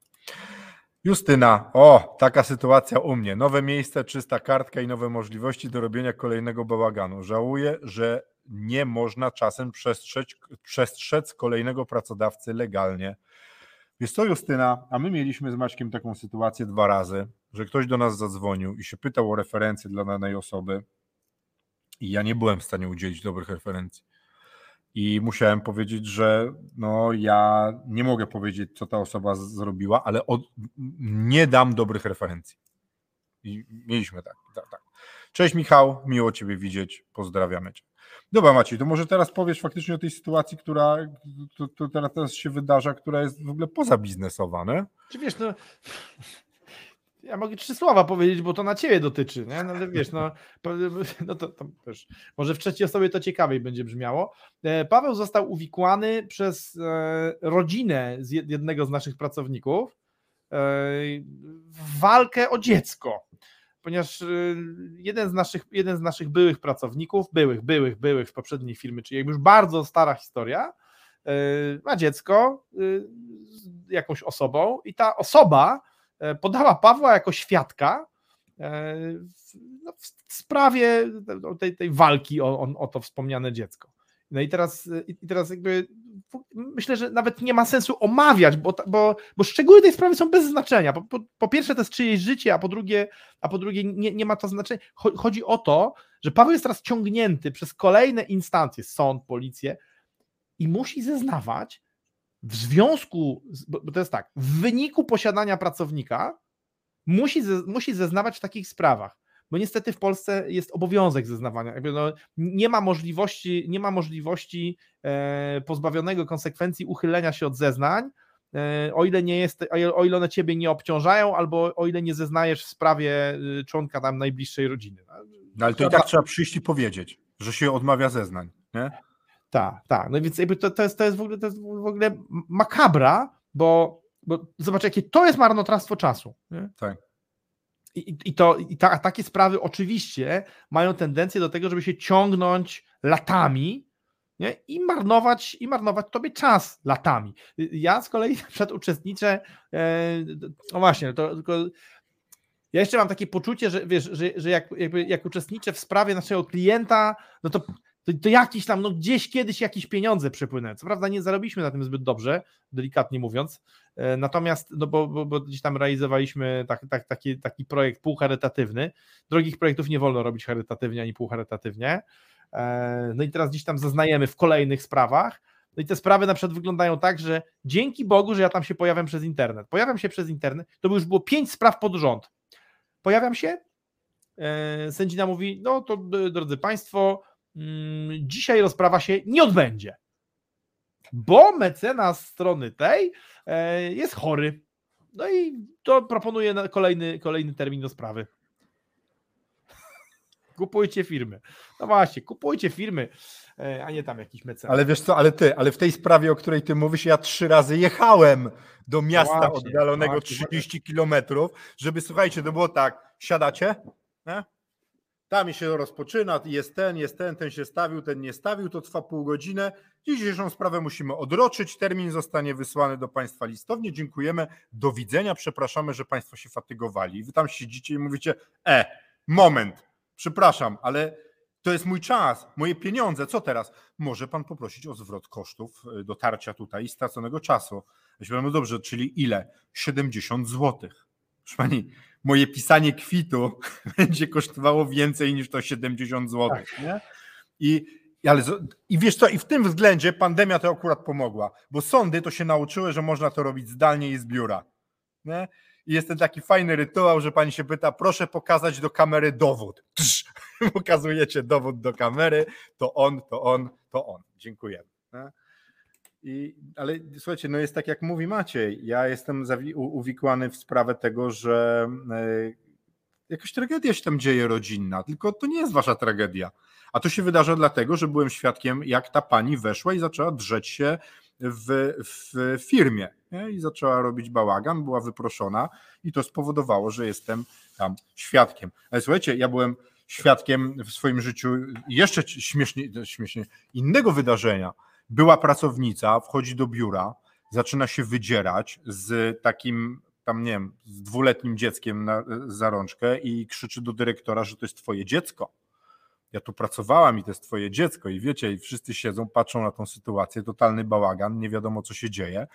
Justyna, o, taka sytuacja u mnie. Nowe miejsce, czysta kartka i nowe możliwości do robienia kolejnego bałaganu. Żałuję, że nie można czasem przestrzec, przestrzec kolejnego pracodawcy legalnie. Jest to Justyna, a my mieliśmy z Maćkiem taką sytuację dwa razy, że ktoś do nas zadzwonił i się pytał o referencje dla danej osoby i ja nie byłem w stanie udzielić dobrych referencji. I musiałem powiedzieć, że no ja nie mogę powiedzieć, co ta osoba zrobiła, ale od, nie dam dobrych referencji. I mieliśmy tak, tak, tak. Cześć Michał, miło Ciebie widzieć, pozdrawiamy Cię. Dobra Maciej, to może teraz powiesz faktycznie o tej sytuacji, która to, to teraz, się wydarza, która jest w ogóle pozabiznesowa, nie? Czy wiesz, no ja mogę trzy słowa powiedzieć, bo to na ciebie dotyczy, nie? No, wiesz, no, no to, to też, może w trzeciej osobie to ciekawiej będzie brzmiało. E, Paweł został uwikłany przez e, rodzinę z jednego z naszych pracowników e, w walkę o dziecko, ponieważ jeden z naszych, jeden z naszych byłych pracowników, byłych, byłych, byłych w poprzedniej firmy, czyli jakby już bardzo stara historia, ma dziecko z jakąś osobą i ta osoba podała Pawła jako świadka e, no, w sprawie tej, tej walki o, o, to wspomniane dziecko. No i teraz, i teraz jakby myślę, że nawet nie ma sensu omawiać, bo, bo, bo szczegóły tej sprawy są bez znaczenia. Po, po, po pierwsze, to jest czyjeś życie, a po drugie, a po drugie nie, nie ma to znaczenia. Chodzi o to, że Paweł jest teraz ciągnięty przez kolejne instancje, sąd, policję i musi zeznawać w związku, bo to jest tak, w wyniku posiadania pracownika musi, ze, musi zeznawać w takich sprawach, bo niestety w Polsce jest obowiązek zeznawania. Jakby no, nie ma możliwości, nie ma możliwości e, pozbawionego konsekwencji uchylenia się od zeznań, e, o ile nie jest, o ile one ciebie nie obciążają, albo o ile nie zeznajesz w sprawie y, członka tam najbliższej rodziny. No, ale to i tak trzeba przyjść i powiedzieć, że się odmawia zeznań. Nie? Tak, tak. No więc jakby to, to, jest, to, jest w ogóle, to jest w ogóle makabra, bo, bo zobacz, jakie to jest marnotrawstwo czasu. Nie? Tak. I, i, to, i ta, takie sprawy oczywiście mają tendencję do tego, żeby się ciągnąć latami nie? i marnować i marnować tobie czas latami. Ja z kolei przed uczestniczę, e, no właśnie, to tylko ja jeszcze mam takie poczucie, że wiesz, że, że jak, jakby, jak uczestniczę w sprawie naszego klienta, no to to, to jakiś tam, no gdzieś kiedyś jakieś pieniądze przepłynęły. Co prawda nie zarobiliśmy na tym zbyt dobrze, delikatnie mówiąc, e, natomiast, no bo, bo, bo gdzieś tam realizowaliśmy tak, tak, taki, taki projekt półcharytatywny. Drogich projektów nie wolno robić charytatywnie ani półcharytatywnie. E, no i teraz gdzieś tam zaznajemy w kolejnych sprawach. No i te sprawy na przykład wyglądają tak, że dzięki Bogu, że ja tam się pojawiam przez internet. Pojawiam się przez internet, to by już było pięć spraw pod rząd. Pojawiam się, e, sędzina mówi, no to drodzy Państwo, dzisiaj rozprawa się nie odbędzie, bo mecenas strony tej e, jest chory. No i to proponuje kolejny, kolejny termin do sprawy. Kupujcie firmy. No właśnie, kupujcie firmy, e, a nie tam jakiś mecenas. Ale wiesz co, ale ty, ale w tej sprawie, o której ty mówisz, ja trzy razy jechałem do miasta właśnie, oddalonego właśnie, 30 kilometrów, żeby słuchajcie, to było tak, siadacie, nie? Tam się rozpoczyna, jest ten, jest ten, ten się stawił, ten nie stawił, to trwa pół godziny. Dzisiejszą sprawę musimy odroczyć, termin zostanie wysłany do Państwa listownie. Dziękujemy, do widzenia, przepraszamy, że Państwo się fatygowali. Wy tam siedzicie i mówicie, e, moment, przepraszam, ale to jest mój czas, moje pieniądze, co teraz? Może Pan poprosić o zwrot kosztów e, dotarcia tutaj i straconego czasu. Ja no dobrze, czyli ile? 70 złotych. Proszę Pani, moje pisanie kwitu będzie kosztowało więcej niż to 70 zł. Tak. Nie? I, ale, I wiesz co, i w tym względzie pandemia to akurat pomogła, bo sądy to się nauczyły, że można to robić zdalnie i z biura. Nie? I jest ten taki fajny rytuał, że pani się pyta, proszę pokazać do kamery dowód. Pokazujecie dowód do kamery, to on, to on, to on. Dziękujemy. Nie? I, ale słuchajcie, no jest tak jak mówi Maciej, ja jestem uwikłany w sprawę tego, że e, jakaś tragedia się tam dzieje rodzinna, tylko to nie jest wasza tragedia. A to się wydarza dlatego, że byłem świadkiem, jak ta pani weszła i zaczęła drzeć się w, w firmie nie? i zaczęła robić bałagan, była wyproszona i to spowodowało, że jestem tam świadkiem. Ale słuchajcie, ja byłem świadkiem w swoim życiu jeszcze śmiesznie, śmiesznie innego wydarzenia była pracownica, wchodzi do biura, zaczyna się wydzierać z takim tam, nie wiem, z dwuletnim dzieckiem na, za rączkę i krzyczy do dyrektora, że to jest twoje dziecko. Ja tu pracowałam i to jest twoje dziecko i wiecie, i wszyscy siedzą, patrzą na tą sytuację, totalny bałagan, nie wiadomo co się dzieje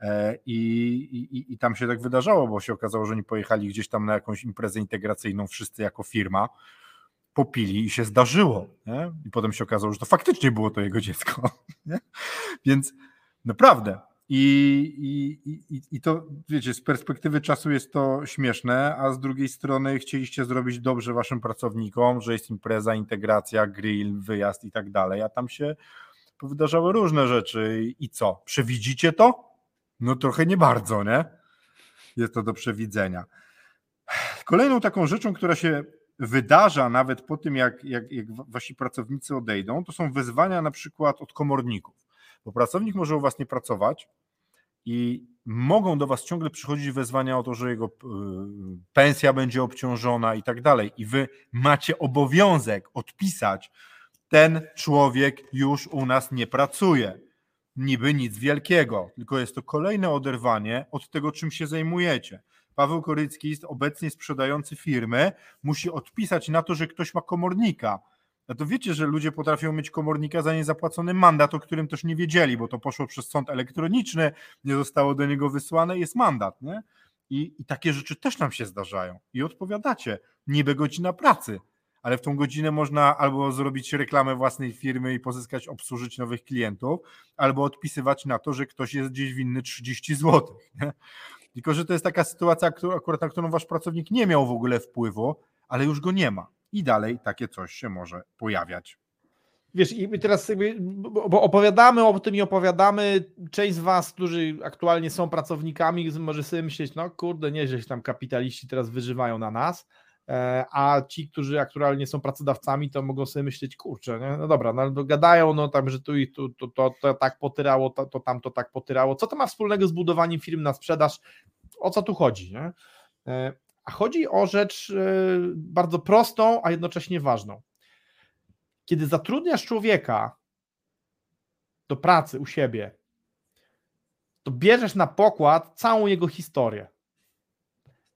e, i, i, i tam się tak wydarzało, bo się okazało, że oni pojechali gdzieś tam na jakąś imprezę integracyjną wszyscy jako firma, popili i się zdarzyło. Nie? I potem się okazało, że to faktycznie było to jego dziecko. Nie? Więc naprawdę. I, i, i, to, wiecie, z perspektywy czasu jest to śmieszne, a z drugiej strony chcieliście zrobić dobrze waszym pracownikom, że jest impreza, integracja, grill, wyjazd i tak dalej, a tam się wydarzały różne rzeczy. I co? Przewidzicie to? No trochę nie bardzo, nie? Jest to do przewidzenia. Kolejną taką rzeczą, która się wydarza nawet po tym, jak, jak, jak wasi pracownicy odejdą, to są wyzwania na przykład od komorników. Bo pracownik może u was nie pracować i mogą do was ciągle przychodzić wezwania o to, że jego y, pensja będzie obciążona i tak dalej. I wy macie obowiązek odpisać, ten człowiek już u nas nie pracuje. Niby nic wielkiego, tylko jest to kolejne oderwanie od tego, czym się zajmujecie. Paweł Korycki, obecnie sprzedający firmy, musi odpisać na to, że ktoś ma komornika. No to wiecie, że ludzie potrafią mieć komornika za niezapłacony mandat, o którym też nie wiedzieli, bo to poszło przez sąd elektroniczny, nie zostało do niego wysłane, jest mandat. Nie? I, I takie rzeczy też nam się zdarzają. I odpowiadacie, niby godzina pracy, ale w tą godzinę można albo zrobić reklamę własnej firmy i pozyskać, obsłużyć nowych klientów, albo odpisywać na to, że ktoś jest gdzieś winny 30 zł. Nie? Tylko, że to jest taka sytuacja, akurat na którą wasz pracownik nie miał w ogóle wpływu, ale już go nie ma. I dalej takie coś się może pojawiać. Wiesz, i teraz jakby, bo opowiadamy o tym i opowiadamy, część z was, którzy aktualnie są pracownikami, może sobie myśleć, no kurde, nieźle się tam kapitaliści teraz wyżywają na nas, a ci, którzy aktualnie są pracodawcami, to mogą sobie myśleć, kurczę, nie? no dobra, no gadają, no tam, że tu i tu to, to, to tak potyrało, to, to tam to tak potyrało, co to ma wspólnego z budowaniem firm na sprzedaż, o co tu chodzi, nie? E, a chodzi o rzecz e, bardzo prostą, a jednocześnie ważną. Kiedy zatrudniasz człowieka do pracy u siebie, to bierzesz na pokład całą jego historię.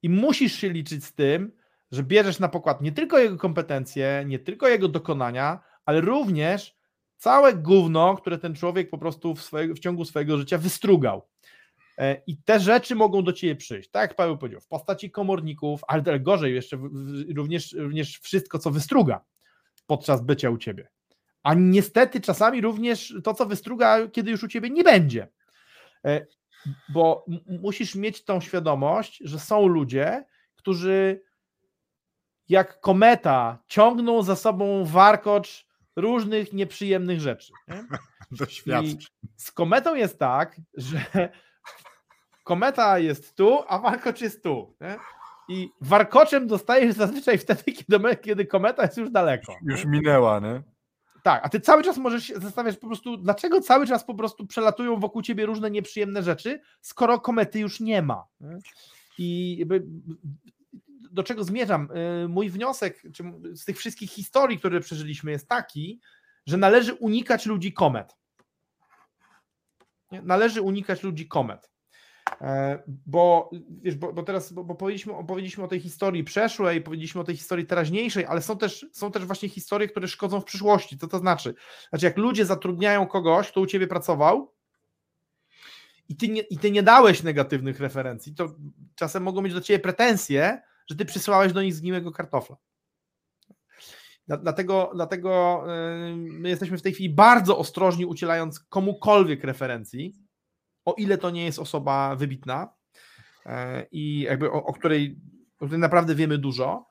I musisz się liczyć z tym, że bierzesz na pokład nie tylko jego kompetencje, nie tylko jego dokonania, ale również całe gówno, które ten człowiek po prostu w, swojego, w ciągu swojego życia wystrugał. E, I te rzeczy mogą do ciebie przyjść, tak jak Paweł powiedział, w postaci komorników, ale gorzej jeszcze również, również wszystko, co wystruga podczas bycia u ciebie. A niestety czasami również to, co wystruga, kiedy już u ciebie nie będzie. E, bo musisz mieć tą świadomość, że są ludzie, którzy jak kometa ciągną za sobą warkocz różnych nieprzyjemnych rzeczy. Nie? I z kometą jest tak, że kometa jest tu, a warkocz jest tu. Nie? I warkoczem dostajesz zazwyczaj wtedy, kiedy, kiedy kometa jest już daleko. Już nie? minęła, nie? Tak, a ty cały czas możesz się zastanawiać po prostu, dlaczego cały czas po prostu przelatują wokół ciebie różne nieprzyjemne rzeczy, skoro komety już nie ma. I do czego zmierzam? Y, mój wniosek z tych wszystkich historii, które przeżyliśmy, jest taki, że należy unikać ludzi komet. Należy unikać ludzi komet. E, bo, wiesz, bo, bo teraz bo, bo powiedzieliśmy, opowiedzieliśmy o tej historii przeszłej, powiedzieliśmy o tej historii teraźniejszej, ale są też, są też właśnie historie, które szkodzą w przyszłości. Co to znaczy? Znaczy, jak ludzie zatrudniają kogoś, kto u ciebie pracował i ty nie, i ty nie dałeś negatywnych referencji, to czasem mogą mieć do ciebie pretensje, że ty przysłałeś do nich zgniłego kartofla. Dlatego, dlatego y, my jesteśmy w tej chwili bardzo ostrożni, udzielając komukolwiek referencji, o ile to nie jest osoba wybitna e, i jakby o, o, której, o której naprawdę wiemy dużo,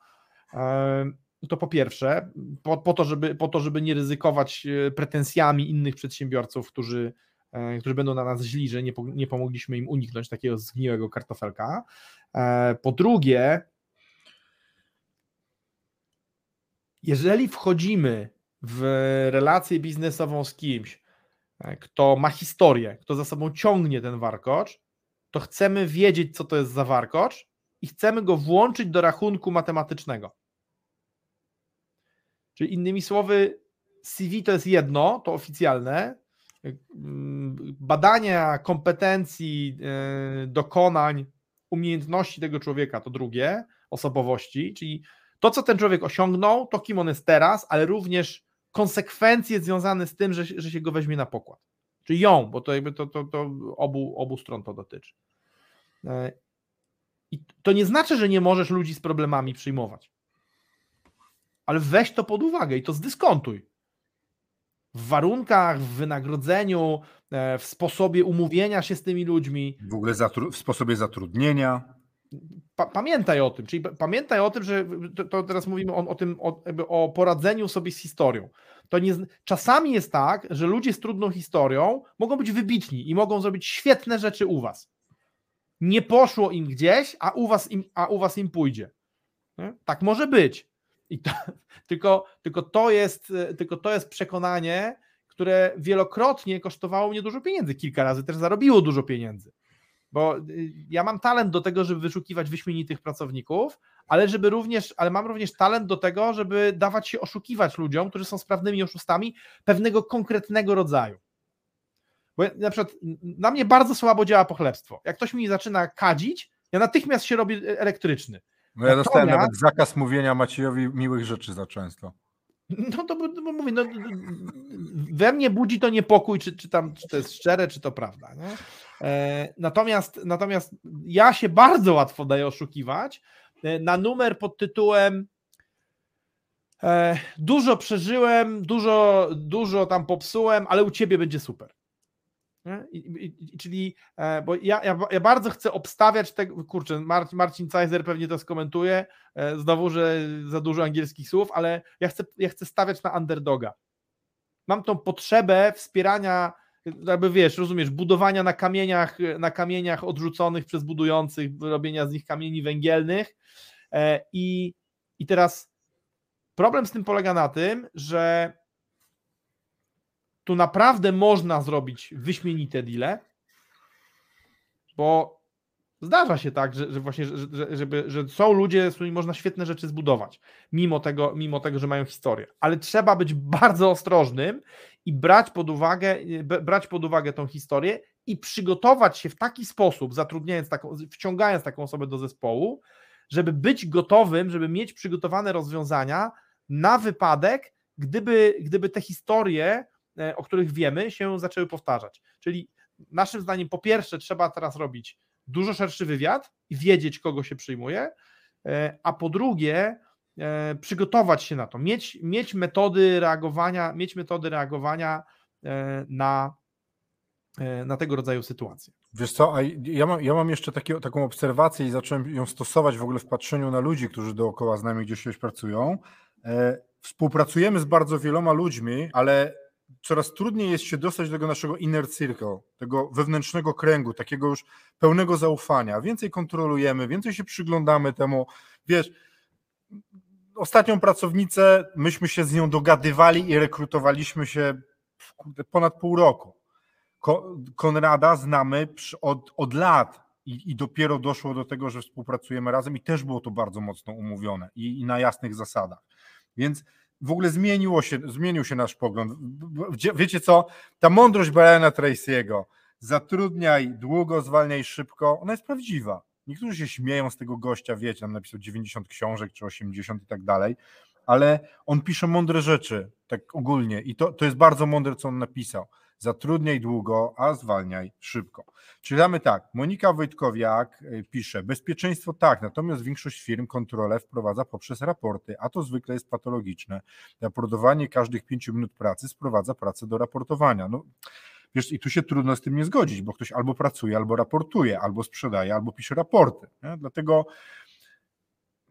e, to po pierwsze, po, po, to, żeby, po to, żeby nie ryzykować e, pretensjami innych przedsiębiorców, którzy, którzy będą na nas źli, że nie, nie pomogliśmy im uniknąć takiego zgniłego kartofelka. Po drugie, jeżeli wchodzimy w relację biznesową z kimś, E, kto ma historię, kto za sobą ciągnie ten warkocz, to chcemy wiedzieć, co to jest za warkocz i chcemy go włączyć do rachunku matematycznego. Czyli innymi słowy, CV to jest jedno, to oficjalne. Badania kompetencji, e, dokonań umiejętności tego człowieka, to drugie, osobowości, czyli to, co ten człowiek osiągnął, to kim on jest teraz, ale również konsekwencje związane z tym, że, że się go weźmie na pokład. Czyli ją, bo to jakby to, to, to obu, obu stron to dotyczy. E, I to nie znaczy, że nie możesz ludzi z problemami przyjmować. Ale weź to pod uwagę i to zdyskontuj. W warunkach, w wynagrodzeniu, e, w sposobie umówienia się z tymi ludźmi. W ogóle w sposobie zatrudnienia. Pa pamiętaj o tym, czyli pamiętaj o tym, że to, to teraz mówimy o, o tym, o, o, poradzeniu sobie z historią. To nie, czasami jest tak, że ludzie z trudną historią mogą być wybitni i mogą zrobić świetne rzeczy u was. Nie poszło im gdzieś, a u was im, a u was im pójdzie. Tak może być. I to, tylko, tylko, to jest, tylko to jest przekonanie, które wielokrotnie kosztowało mnie dużo pieniędzy. Kilka razy też zarobiło dużo pieniędzy. Bo y, ja mam talent do tego, żeby wyszukiwać wyśmienitych pracowników, ale żeby również, ale mam również talent do tego, żeby dawać się oszukiwać ludziom, którzy są sprawnymi oszustami pewnego konkretnego rodzaju. Bo na przykład na mnie bardzo słabo działa pochlebstwo. Jak ktoś mi zaczyna kadzić, ja natychmiast się robię elektryczny. No ja dostałem Natomiast... nawet zakaz mówienia Maciejowi miłych rzeczy za często. No to bo mówię, no, we mnie budzi to niepokój, czy, czy, tam, czy to jest szczere, czy to prawda. Nie? E, natomiast, natomiast ja się bardzo łatwo daję oszukiwać e, na numer pod tytułem e, dużo przeżyłem, dużo, dużo tam popsułem, ale u ciebie będzie super. I, i, czyli, bo ja, ja, ja, bardzo chcę obstawiać tego, kurczę, Mar, Marcin Cajzer pewnie to skomentuje, znowu, że za dużo angielskich słów, ale ja chcę, ja chcę stawiać na underdoga. Mam tą potrzebę wspierania, jakby wiesz, rozumiesz, budowania na kamieniach, na kamieniach odrzuconych przez budujących, robienia z nich kamieni węgielnych. E, i, i teraz problem z tym polega na tym, że tu naprawdę można zrobić wyśmienite deale, bo zdarza się tak, że, że właśnie, że, że, żeby, że są ludzie, z którymi można świetne rzeczy zbudować, mimo tego, mimo tego, że mają historię. Ale trzeba być bardzo ostrożnym i brać pod uwagę, brać pod uwagę tą historię i przygotować się w taki sposób, zatrudniając taką, wciągając taką osobę do zespołu, żeby być gotowym, żeby mieć przygotowane rozwiązania na wypadek, gdyby, gdyby te historie E, o których wiemy, się zaczęły powtarzać. Czyli naszym zdaniem, po pierwsze, trzeba teraz robić dużo szerszy wywiad i wiedzieć, kogo się przyjmuje, e, a po drugie, e, przygotować się na to, mieć, mieć metody reagowania, mieć metody reagowania na, na tego rodzaju sytuacje. Wiesz co, a ja mam, ja mam jeszcze takie, taką obserwację i zacząłem ją stosować w ogóle w patrzeniu na ludzi, którzy dookoła z nami gdzieś pracują. Współpracujemy z bardzo wieloma ludźmi, ale coraz trudniej jest się dostać do tego naszego inner circle, tego wewnętrznego kręgu, takiego już pełnego zaufania. Więcej kontrolujemy, więcej się przyglądamy temu. Wiesz, ostatnią pracownicę, myśmy się z nią dogadywali i rekrutowaliśmy się ponad pół roku. Konrada znamy od, od lat i, i dopiero doszło do tego, że współpracujemy razem i też było to bardzo mocno umówione i, i na jasnych zasadach. Więc w ogóle zmieniło się, zmienił się nasz pogląd. Wiecie co? Ta mądrość Briana Tracy'ego, zatrudniaj długo, zwalniaj szybko, ona jest prawdziwa. Niektórzy się śmieją z tego gościa, wiecie, tam napisał 90 książek czy 80 i tak dalej, ale on pisze mądre rzeczy, tak ogólnie i to, to jest bardzo mądre, co on napisał. Zatrudniaj długo, a zwalniaj szybko. Czytamy tak, Monika Wojtkowiak y, pisze, bezpieczeństwo tak, natomiast większość firm kontrolę wprowadza poprzez raporty, a to zwykle jest patologiczne. Raportowanie każdych pięciu minut pracy sprowadza pracę do raportowania. No, Wiesz, i tu się trudno z tym nie zgodzić, bo ktoś albo pracuje, albo raportuje, albo sprzedaje, albo pisze raporty. Nie? Dlatego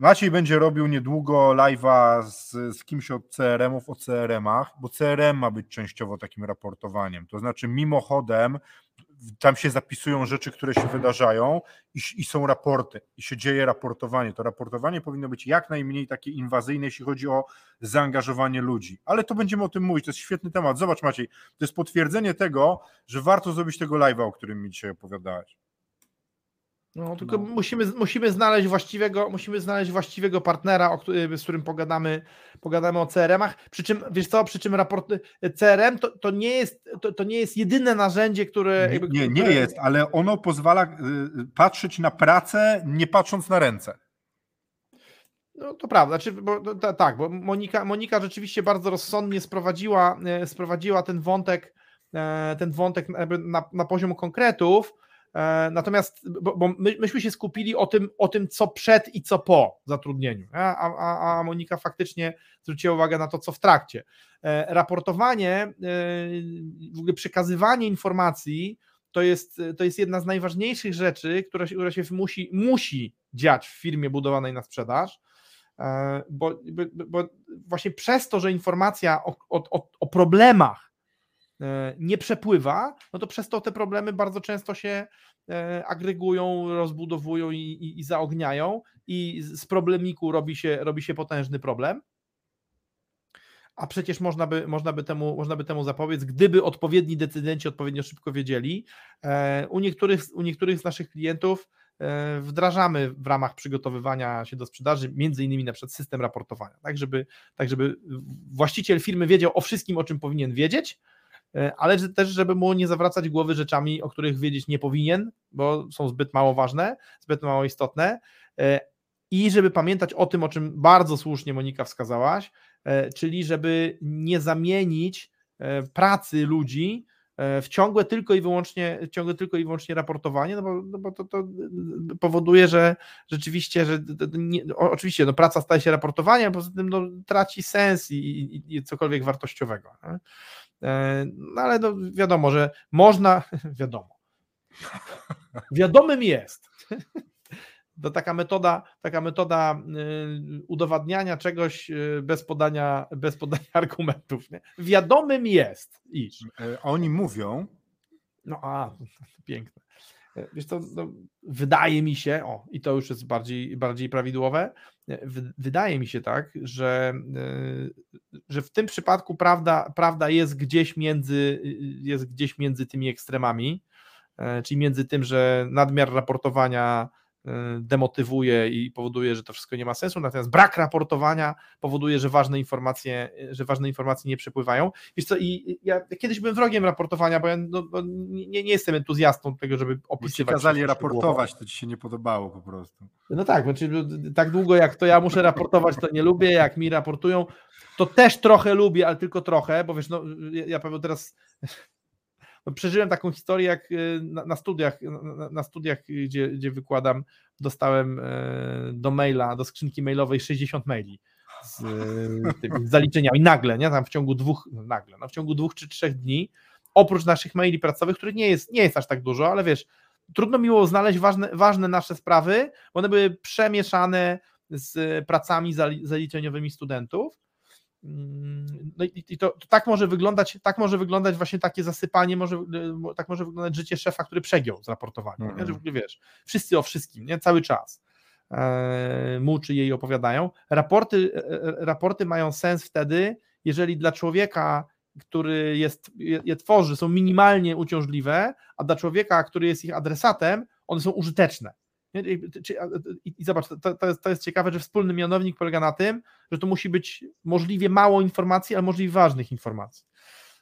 Maciej będzie robił niedługo live'a z, z kimś od CRM-ów o CRM-ach, bo CRM ma być częściowo takim raportowaniem. To znaczy, mimochodem, tam się zapisują rzeczy, które się wydarzają i, i, są raporty, i się dzieje raportowanie. To raportowanie powinno być jak najmniej takie inwazyjne, jeśli chodzi o zaangażowanie ludzi. Ale to będziemy o tym mówić, to jest świetny temat. Zobacz, Maciej, to jest potwierdzenie tego, że warto zrobić tego live'a, o którym mi dzisiaj opowiadałeś. No, tylko no. Musimy, musimy, znaleźć właściwego, musimy znaleźć właściwego partnera, o, z którym pogadamy, pogadamy o CRM-ach. Przy czym, wiesz co, przy czym raport CRM to, to, nie, jest, to, to nie jest jedyne narzędzie, które. Nie, jakby, nie, nie które... jest, ale ono pozwala y, patrzeć na pracę, nie patrząc na ręce. No to prawda, znaczy, bo, to, tak, bo Monika, Monika rzeczywiście bardzo rozsądnie sprowadziła, e, sprowadziła ten wątek, e, ten wątek na, na poziom konkretów. E, natomiast, bo, bo my, myśmy się skupili o tym, o tym, co przed i co po zatrudnieniu, a, a, a Monika faktycznie zwróciła uwagę na to, co w trakcie. Raportowanie, w ogóle przekazywanie informacji to jest, to jest jedna z najważniejszych rzeczy, która się, która się musi, musi dziać w firmie budowanej na sprzedaż E, bo, bo właśnie przez to, że informacja o, o, o problemach e, nie przepływa, no to przez to te problemy bardzo często się e, agregują, rozbudowują i, i, i zaogniają i z problemiku robi się, robi się potężny problem. A przecież można by, można, by temu, można by temu zapobiec, gdyby odpowiedni decydenci odpowiednio szybko wiedzieli. U niektórych, u niektórych z naszych klientów E, wdrażamy w ramach przygotowywania się do sprzedaży, między innymi na przykład system raportowania, tak żeby, tak żeby właściciel firmy wiedział o wszystkim, o czym powinien wiedzieć, e, ale też, żeby mu nie zawracać głowy rzeczami, o których wiedzieć nie powinien, bo są zbyt mało ważne, zbyt mało istotne e, i żeby pamiętać o tym, o czym bardzo słusznie Monika wskazałaś, czyli żeby nie zamienić pracy ludzi E, w ciągłe tylko i wyłącznie, ciągłe tylko i wyłącznie raportowanie, no bo, no bo to, to, powoduje, że rzeczywiście, że nie, oczywiście no praca staje się raportowaniem, a poza tym no, traci sens i, i, i cokolwiek wartościowego. Nie? E, no ale no, wiadomo, że można, wiadomo, wiadomym jest, to taka metoda, taka metoda y, udowadniania czegoś y, bez podania, bez podania argumentów. Nie? Wiadomym jest, iż. E, oni mówią. No a, piękne. E, wiesz to no, wydaje mi się, o i to już jest bardziej, bardziej prawidłowe, e, wydaje mi się tak, że, że w tym przypadku prawda, prawda jest, gdzieś między, jest gdzieś między tymi ekstremami, czyli między tym, że nadmiar raportowania demotywuje i powoduje, że to wszystko nie ma sensu, natomiast brak raportowania powoduje, że ważne informacje, że ważne informacje nie przepływają. Wiesz co, i ja kiedyś byłem wrogiem raportowania, bo ja no, no, nie, nie, jestem entuzjastą tego, żeby opisywać. Bo kazali raportować, to ci się nie podobało po prostu. No tak, znaczy, tak długo jak to ja muszę raportować, to nie lubię, jak mi raportują, to też trochę lubię, ale tylko trochę, bo wiesz, no ja, ja powiem teraz no, przeżyłem taką historię, jak y, na, na studiach, na, na, studiach, gdzie, gdzie wykładam, dostałem e, do maila, do skrzynki mailowej 60 maili z, tymi zaliczeniami. Nagle, nie? Tam w ciągu dwóch, no nagle, no w ciągu dwóch czy trzech dni, oprócz naszych maili pracowych, których nie jest, nie jest aż tak dużo, ale wiesz, trudno miło znaleźć ważne, ważne nasze sprawy, bo one były przemieszane z pracami zaliczeniowymi studentów no i to, to, tak może wyglądać, tak może wyglądać właśnie takie zasypanie, może, y, tak może wyglądać życie szefa, który przegiął z raportowaniem. Mm. Że wiesz, wszyscy o wszystkim, nie? cały czas e, mu czy jej opowiadają. Raporty, e, e, raporty mają sens wtedy, jeżeli dla człowieka, który jest, je, je tworzy, są minimalnie uciążliwe, a dla człowieka, który jest ich adresatem, one są użyteczne. I zobacz, to, to, jest, to jest ciekawe, że wspólny mianownik polega na tym, że to musi być możliwie mało informacji, ale możliwie ważnych informacji.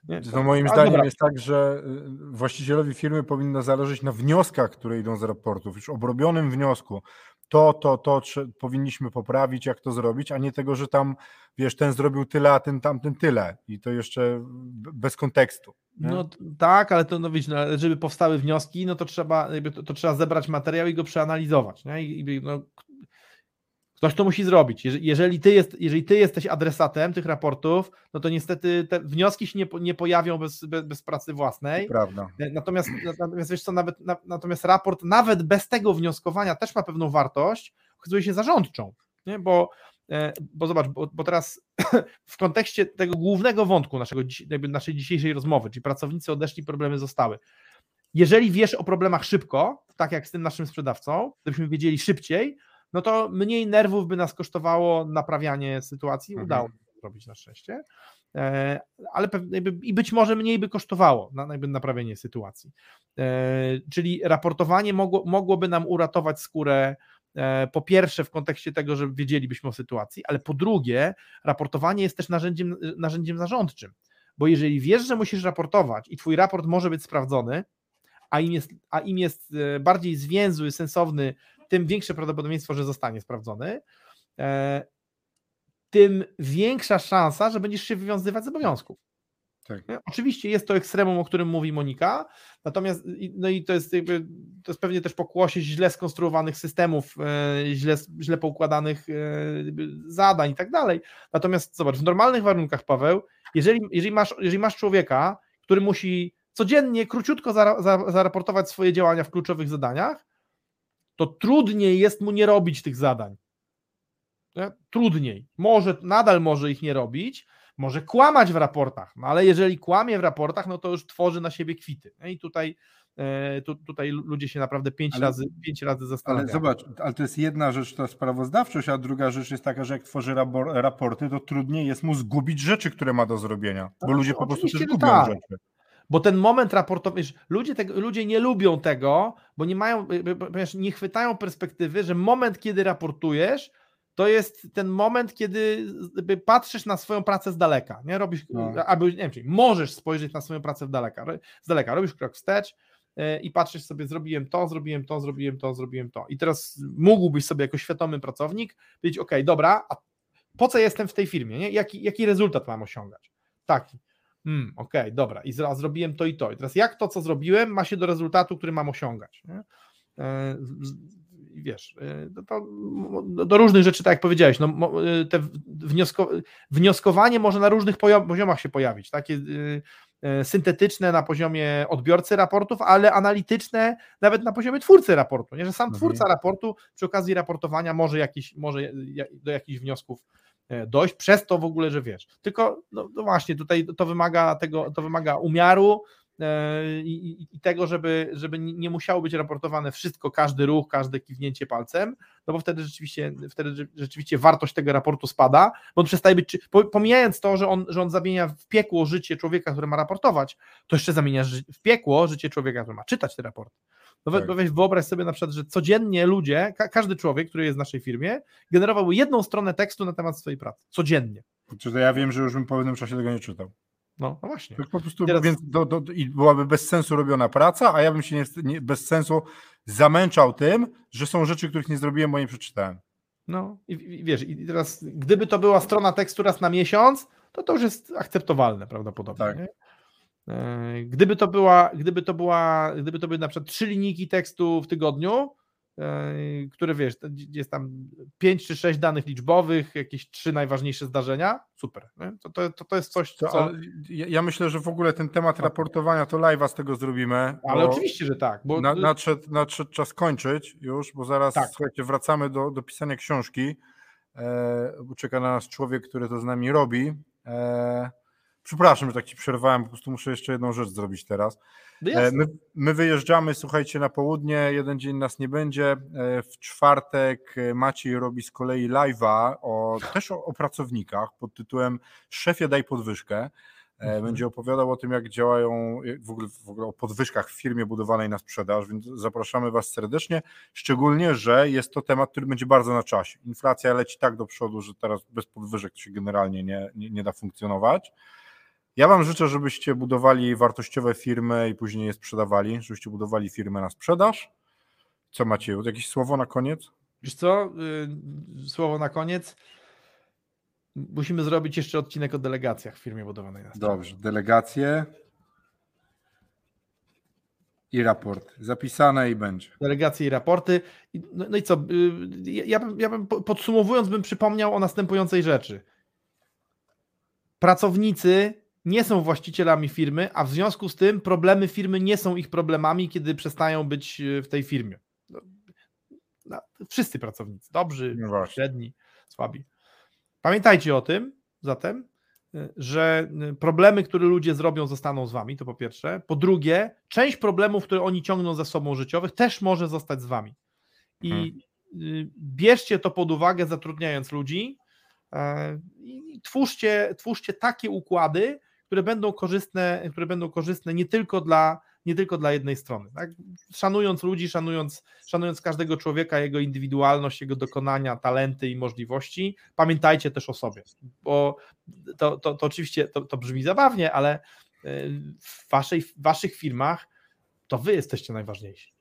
Nie? To moim A, zdaniem dobra. jest tak, że y, właścicielowi firmy powinno zależeć na wnioskach, które idą z raportów, już obrobionym wniosku. To, to, to powinniśmy poprawić, jak to zrobić, a nie tego, że tam, wiesz, ten zrobił tyle, a ten tamten tyle i to jeszcze bez kontekstu. Nie? No tak, ale to no widzisz, no, żeby powstały wnioski, no to trzeba, to, to, trzeba zebrać materiał i go przeanalizować. Nie? I, no, ktoś to musi zrobić. Jeżeli ty, jest, jeżeli ty jesteś adresatem tych raportów, no to niestety te wnioski się nie, nie pojawią bez, bez, bez pracy własnej. Prawda. E, natomiast, natomiast wiesz co, nawet, na, natomiast raport nawet bez tego wnioskowania też ma pewną wartość, okazuje się zarządczą, nie? bo E, bo zobacz, bo, bo teraz w kontekście tego głównego wątku naszego, naszej dzisiejszej rozmowy, czyli pracownicy odeszli, problemy zostały. Jeżeli wiesz o problemach szybko, tak jak z tym naszym sprzedawcą, gdybyśmy wiedzieli szybciej, no to mniej nerwów by nas kosztowało naprawianie sytuacji, mhm. udało zrobić na szczęście, e, ale i być może mniej by kosztowało na, naprawienie sytuacji. Czyli raportowanie mogło, mogłoby nam uratować skórę po pierwsze w kontekście tego, że wiedzielibyśmy o sytuacji, ale po drugie raportowanie jest też narzędziem, narzędziem zarządczym, bo jeżeli wiesz, że musisz raportować i twój raport może być sprawdzony, a im jest, a im jest bardziej zwięzły, sensowny tym większe prawdopodobieństwo, że zostanie sprawdzony, e, tym większa szansa, że będziesz się wywiązywać z obowiązków. Tak. Oczywiście jest to ekstremum, o którym mówi Monika, natomiast no i to jest, jakby, to jest pewnie też pokłosie źle skonstruowanych systemów, e, źle, źle poukładanych e, zadań i tak dalej. Natomiast zobacz, w normalnych warunkach, Paweł, jeżeli, jeżeli, masz, jeżeli masz człowieka, który musi codziennie króciutko zaraportować swoje działania w kluczowych zadaniach, to trudniej jest mu nie robić tych zadań. Nie? Trudniej. Może, nadal może ich nie robić, może kłamać w raportach, no ale jeżeli kłamie w raportach, no to już tworzy na siebie kwity. I tutaj, e, tu, tutaj ludzie się naprawdę pięć, ale, razy, pięć razy zastanawiają. Ale zobacz, ale to jest jedna rzecz, to sprawozdawczość, a druga rzecz jest taka, że jak tworzy raporty, to trudniej jest mu zgubić rzeczy, które ma do zrobienia, bo no, ludzie po prostu też gubią tak. rzeczy. Bo ten moment raportowy, ludzie, tego, ludzie nie lubią tego, bo nie mają, ponieważ nie chwytają perspektywy, że moment, kiedy raportujesz, to jest ten moment, kiedy patrzysz na swoją pracę z daleka, nie? Robisz, no. albo nie wiem, czyli możesz spojrzeć na swoją pracę z daleka, z daleka, robisz krok wstecz e, i patrzysz sobie, zrobiłem to, zrobiłem to, zrobiłem to, zrobiłem to. I teraz mógłbyś sobie jako świadomy pracownik powiedzieć, ok, dobra, a po co jestem w tej firmie, nie? Jaki, jaki rezultat mam osiągać? Taki hmm, okej, okay, dobra, i zrobiłem to i to. I teraz jak to, co zrobiłem, ma się do rezultatu, który mam osiągać? Nie? E, wiesz, e, to, do różnych rzeczy, tak jak powiedziałeś, no, e, te wniosko, wnioskowanie może na różnych poziomach się pojawić, takie syntetyczne na poziomie odbiorcy raportów, ale analityczne nawet na poziomie twórcy raportu, nie? że sam mhm. twórca raportu przy okazji raportowania może, jakiś, może do jakichś wniosków dojść, przez to w ogóle, że wiesz. Tylko, no, no właśnie, tutaj to wymaga tego, to wymaga umiaru, e, i, i, tego, żeby, żeby nie musiało być raportowane wszystko, każdy ruch, każde kiwnięcie palcem, no bo wtedy rzeczywiście, wtedy rzeczywiście wartość tego raportu spada, bo on przestaje być, pomijając to, że on, że on zamienia w piekło życie człowieka, który ma raportować, to jeszcze zamienia w piekło życie człowieka, który ma czytać te raporty. No tak. weź wyobraź sobie na przykład, że codziennie ludzie, ka każdy człowiek, który jest w naszej firmie, generował jedną stronę tekstu na temat swojej pracy. Codziennie. Czy to ja wiem, że już bym po pewnym czasie tego nie czytał. No, no właśnie. Tak po prostu, Teraz... więc do, do, i byłaby bez sensu robiona praca, a ja bym się nie, nie, bez sensu zamęczał tym, że są rzeczy, których nie zrobiłem, bo nie przeczytałem. No i, i wiesz, i teraz gdyby to była strona tekstu raz na miesiąc, to to już jest akceptowalne prawdopodobnie. Tak. E, gdyby to była, gdyby to była, gdyby to były na przykład trzy linijki tekstu w tygodniu, e, które wiesz, jest tam pięć czy sześć danych liczbowych, jakieś trzy najważniejsze zdarzenia, super. To, to, to, jest coś, co... Ja myślę, że w ogóle ten temat tak. raportowania to live'a z tego zrobimy. Ale oczywiście, że tak. Bo... nadszedł, nadszedł czas kończyć już, bo zaraz tak. słuchajcie, wracamy do, do pisania książki. E, czeka na nas człowiek, który to z nami robi. E, Przepraszam, że tak ci przerwałem, po prostu muszę jeszcze jedną rzecz zrobić teraz. No e, my, my, wyjeżdżamy, słuchajcie, na południe, jeden dzień nas nie będzie. E, w czwartek e, Maciej robi z kolei live'a o, też o, o pracownikach pod tytułem Szefie daj podwyżkę. Mhm. Będzie opowiadał o tym, jak działają w ogóle, w ogóle o podwyżkach w firmie budowanej na sprzedaż, więc zapraszamy Was serdecznie. Szczególnie, że jest to temat, który będzie bardzo na czasie. Inflacja leci tak do przodu, że teraz bez podwyżek to się generalnie nie, nie, nie da funkcjonować. Ja Wam życzę, żebyście budowali wartościowe firmy i później je sprzedawali, żebyście budowali firmę na sprzedaż. Co macie? Jakieś słowo na koniec? Wiesz co? Yy, słowo na koniec. Musimy zrobić jeszcze odcinek o delegacjach w firmie budowanej na sprzedaż. Dobrze, delegacje i raport. Zapisane i będzie. Delegacje i raporty. No, no i co? Yy, ja bym, ja bym podsumowując, bym przypomniał o następującej rzeczy. Pracownicy nie są właścicielami firmy, a w związku z tym problemy firmy nie są ich problemami, kiedy przestają być e, w tej firmie. No, no, wszyscy pracownicy, dobrzy, no średni, słabi. Pamiętajcie o tym zatem, e, że e, problemy, które ludzie zrobią, zostaną z wami, to po pierwsze. Po drugie, część problemów, które oni ciągną za sobą życiowych, też może zostać z wami. I hmm. bierzcie to pod uwagę, zatrudniając ludzi, I twórzcie, twórzcie takie układy, które będą korzystne, które będą korzystne nie tylko dla, nie tylko dla jednej strony. Tak? Szanując ludzi, szanując, szanując każdego człowieka, jego indywidualność, jego dokonania, talenty i możliwości, pamiętajcie też o sobie, bo to, to, to oczywiście to, to brzmi zabawnie, ale e, w, waszej, w waszych firmach to wy jesteście najważniejsi.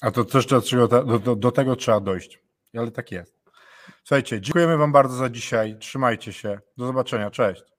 A to też do, do, do, do tego trzeba dojść. Ale tak jest. Słuchajcie, dziękujemy Wam bardzo za dzisiaj. Trzymajcie się. Do zobaczenia. Cześć.